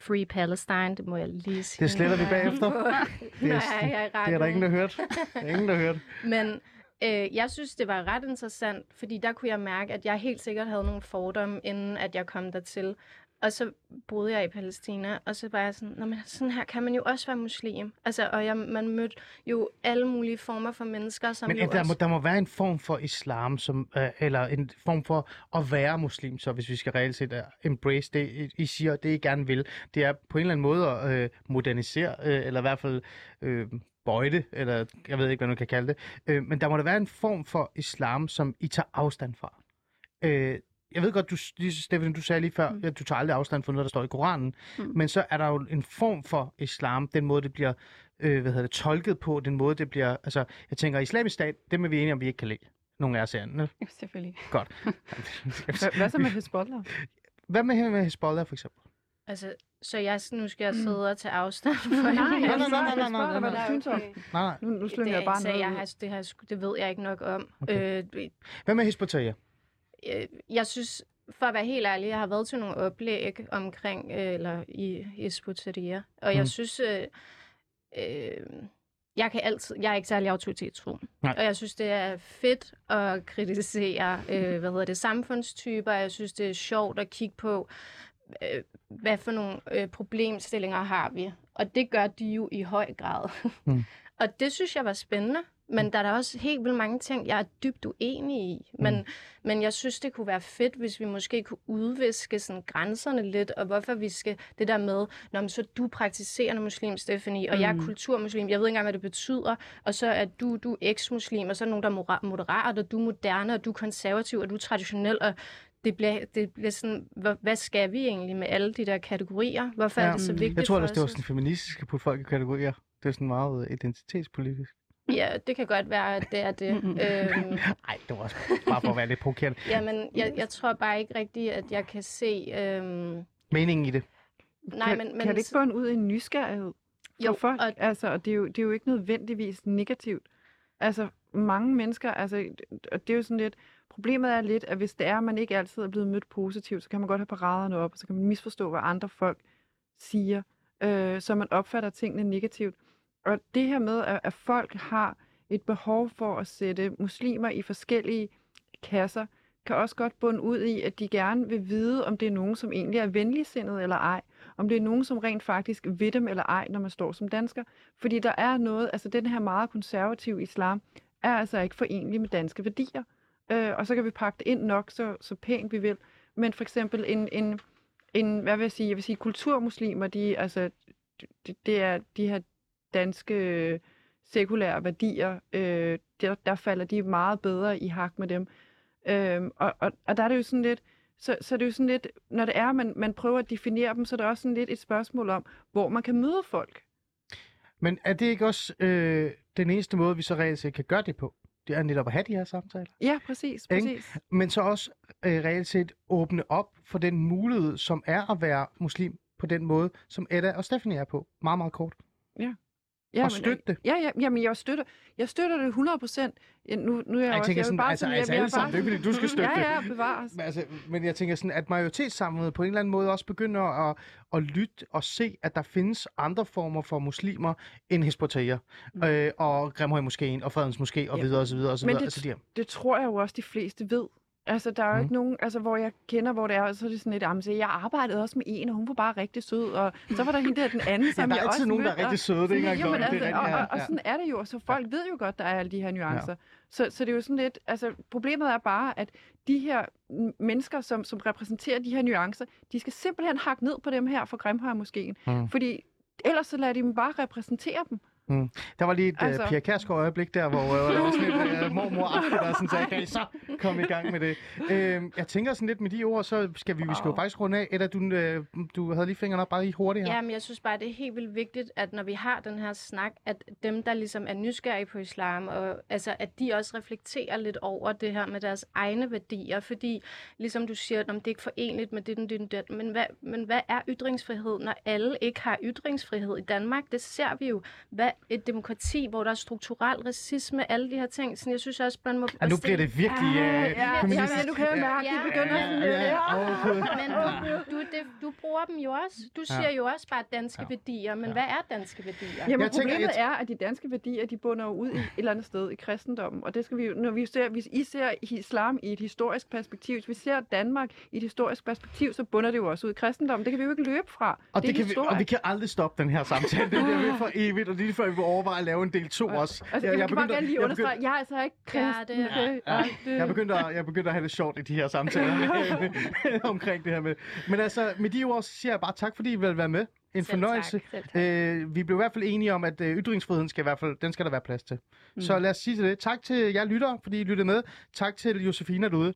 Free Palestine, det må jeg lige sige. Det sletter vi er bagefter. Det er, når jeg er det er der ingen, der hørt. Der er ingen, der hørt. Men øh, jeg synes, det var ret interessant, fordi der kunne jeg mærke, at jeg helt sikkert havde nogle fordomme, inden at jeg kom dertil. Og så boede jeg i Palæstina, og så var jeg sådan, Nå, men sådan her kan man jo også være muslim. Altså, og jeg, man mødte jo alle mulige former for mennesker, som Men jo at der, også... må, der må være en form for islam, som, øh, eller en form for at være muslim, så hvis vi skal reelt set uh, embrace det, I- I siger, det I gerne vil, det er på en eller anden måde at øh, modernisere, øh, eller i hvert fald øh, bøjte, eller jeg ved ikke, hvad man kan kalde det. Øh, men der må der være en form for islam, som I tager afstand fra. Øh, jeg ved godt, du, Stefan, du sagde lige før, mm. at du tager aldrig afstand fra noget, der står i Koranen. Mm. Men så er der jo en form for islam, den måde, det bliver øh, hvad hedder det, tolket på, den måde, det bliver... Altså, jeg tænker, islamisk stat, det er vi enige om, vi ikke kan lide. Nogle af os herinde. Ja, selvfølgelig. Godt. Hvad, så med Hezbollah? Hvad med, med Hezbollah, for eksempel? Altså, så jeg, nu skal jeg sidde og tage afstand fra Nej, nej, nej, nej, nej, nej, nej. synes om. Nej, nej. Nu, nu slynger er jeg bare noget jeg har, det, har, det ved jeg ikke nok om. Okay. Øh, Hvad med Hezbollah? Øh, jeg synes, for at være helt ærlig, jeg har været til nogle oplæg omkring, øh, eller i ut-Tahrir, og jeg Mm. synes, øh, øh, jeg kan altid, jeg er ikke særlig autoritetsfuld. Nej. Og jeg synes, det er fedt at kritisere, øh, hvad hedder det, samfundstyper. Jeg synes, det er sjovt at kigge på, øh, hvad for nogle øh, problemstillinger har vi. Og det gør de jo i høj grad. Mm. og det synes jeg var spændende. Men der er der også helt vildt mange ting, jeg er dybt uenig i. Men, Mm. men jeg synes, det kunne være fedt, hvis vi måske kunne udviske sådan grænserne lidt, og hvorfor vi skal det der med, når men så er du praktiserende muslim, Stephanie, og mm. jeg er Mm. kulturmuslim, jeg ved ikke engang, hvad det betyder, og så er du, du eks-muslim, og så er nogen, der er moderat, og du er moderne, og du er konservativ, og du er traditionel, og det bliver, det bliver sådan, hvad, hvad skal vi egentlig med alle de der kategorier? Hvorfor ja. Er det så Mm. vigtigt Jeg tror også, det var sådan feministisk at putte folk i kategorier. Det er sådan meget identitetspolitisk. Ja, det kan godt være, at det er det. Øhm, Nej, det var også bare for at være lidt provokerende. jamen, jeg, jeg tror bare ikke rigtigt, at jeg kan se... Øhm, Meningen i det. nej, kan, men, men kan det ikke bunde ud i en nysgerrighed for Jo, folk? og- Altså, og det er, jo, det er jo ikke nødvendigvis negativt. Altså, mange mennesker, altså, og det er jo sådan lidt, problemet er lidt, at hvis det er, at man ikke altid er blevet mødt positivt, så kan man godt have paraderne op, og så kan man misforstå, hvad andre folk siger, øh, så man opfatter tingene negativt. Og det her med, at, at folk har et behov for at sætte muslimer i forskellige kasser, kan også godt bunde ud i, at de gerne vil vide, om det er nogen, som egentlig er venligsindet eller ej. Om det er nogen, som rent faktisk ved dem eller ej, når man står som dansker. Fordi der er noget, altså den her meget konservative islam, er altså ikke forenlig med danske værdier. Øh, og så kan vi pakke det ind nok, så, så pænt vi vil. Men for eksempel en, en, en hvad vil jeg sige, jeg vil sige kulturmuslimer, de, altså, det, det er de her danske øh, sekulære værdier, øh, der, der falder de meget bedre i hak med dem. Øhm, og, og, og der er det jo sådan lidt, så, så er det jo sådan lidt, når det er, man, man prøver at definere dem, så er det også sådan lidt et spørgsmål om, hvor man kan møde folk. Men er det ikke også øh, den eneste måde, vi så reelt set kan gøre det på? Det er netop at have de her samtaler. Ja, præcis, Ikke? præcis. Men så også øh, reelt set åbne op for den mulighed, som er at være muslim på den måde, som Edda og Stephanie er på. Meget, meget kort. Ja, og men- støtte det. Ja, ja, jamen, jeg støtter, jeg støtter det 100 procent. Ja, nu, nu er jeg, Jeg også, tænker jeg sådan, bare altså, sådan, altså alle sammen, det er ikke, fordi du skal støtte ja. Ja, bevares. Men, altså, men jeg tænker sådan, at majoritetssamfundet på en eller anden måde også begynder at, at lytte og se, at der findes andre former for muslimer end Hezbollah, Mm. øh, og Grimhøj Moskeen og Fredens Moské og Ja. videre og så videre og så Men videre. det- Altså, de her. Det tror jeg jo også, de fleste ved. Altså, der er jo Mhm. ikke nogen, altså, hvor jeg kender, hvor det er, så er det sådan lidt, jamen, så jeg arbejdede også med en, og hun var bare rigtig sød, og så var der hende der, den anden, Ja, som der er jeg altid også nogen, der er og- rigtig søde, det er ikke engang løgn, det er altså, og, og, og ja. sådan er det jo, så folk ved jo godt, der er alle de her nuancer. Ja. Så, så det er jo sådan lidt, altså problemet er bare, at de her mennesker, som, som repræsenterer de her nuancer, de skal simpelthen hakke ned på dem her fra Grimhøj moskeen, Mm. fordi ellers så lader de dem bare repræsentere dem. Der var lige et altså... Altså- uh, Pia Kærsgaard øjeblik der, hvor uh, der var sådan et uh, mormor aften, der sådan sagde, I så komme i gang med det. Uh, jeg tænker sådan lidt med de ord, så skal vi, vi skal jo Wow. faktisk runde af. Edda, du, uh, du havde lige fingrene op bare lige hurtigt her. Ja, men jeg synes bare, det er helt vildt vigtigt, at når vi har den her snak, at dem, der ligesom er nysgerrige på islam, og, altså, at de også reflekterer lidt over det her med deres egne værdier, fordi ligesom du siger, at det er ikke forenligt med det, det, det, men hvad, men hvad er ytringsfrihed, når alle ikke har ytringsfrihed i Danmark? Det ser vi jo. Hvad et demokrati, hvor der er strukturel racisme, alle de her ting. Så jeg synes også, man må... Ja, nu bliver det virkelig uh, ja, ja, men nu kan jeg mærke, Ja, det begynder ja, sådan ja. Åh, Gud. Men du, du, det, du bruger dem jo også. Du siger jo også bare danske Ja. værdier, men Ja. hvad er danske værdier? Jamen Jeg tænker, problemet jeg- er, at de danske værdier, de bunder jo ud i et eller andet sted i kristendommen. Og det skal vi jo, når vi ser, hvis I ser islam i et historisk perspektiv, hvis vi ser Danmark i et historisk perspektiv, så bunder det jo også ud i kristendommen. Det kan vi jo ikke løbe fra. Og, det er kan vi, og vi kan aldrig stoppe den her samtale. Den bliver ved for evigt, og lige før vi vil overveje at lave en del 2 også. Altså, jeg, jeg, kan bare gerne lige jeg understrege, jeg er altså ikke Ja, kristen. det er-? Ja, det- jeg begyndte, at, jeg begyndte at have det sjovt i de her samtaler med, med, omkring det her med. Men altså, med de ord så siger jeg bare tak, fordi I vil være med. En Selv fornøjelse. tak. Selv tak. Øh, vi blev i hvert fald enige om, at øh, ytringsfriheden skal i hvert fald, den skal der være plads til. Mm. Så lad os sige til det. Tak til jer lyttere, fordi I lyttede med. Tak til Josefina derude.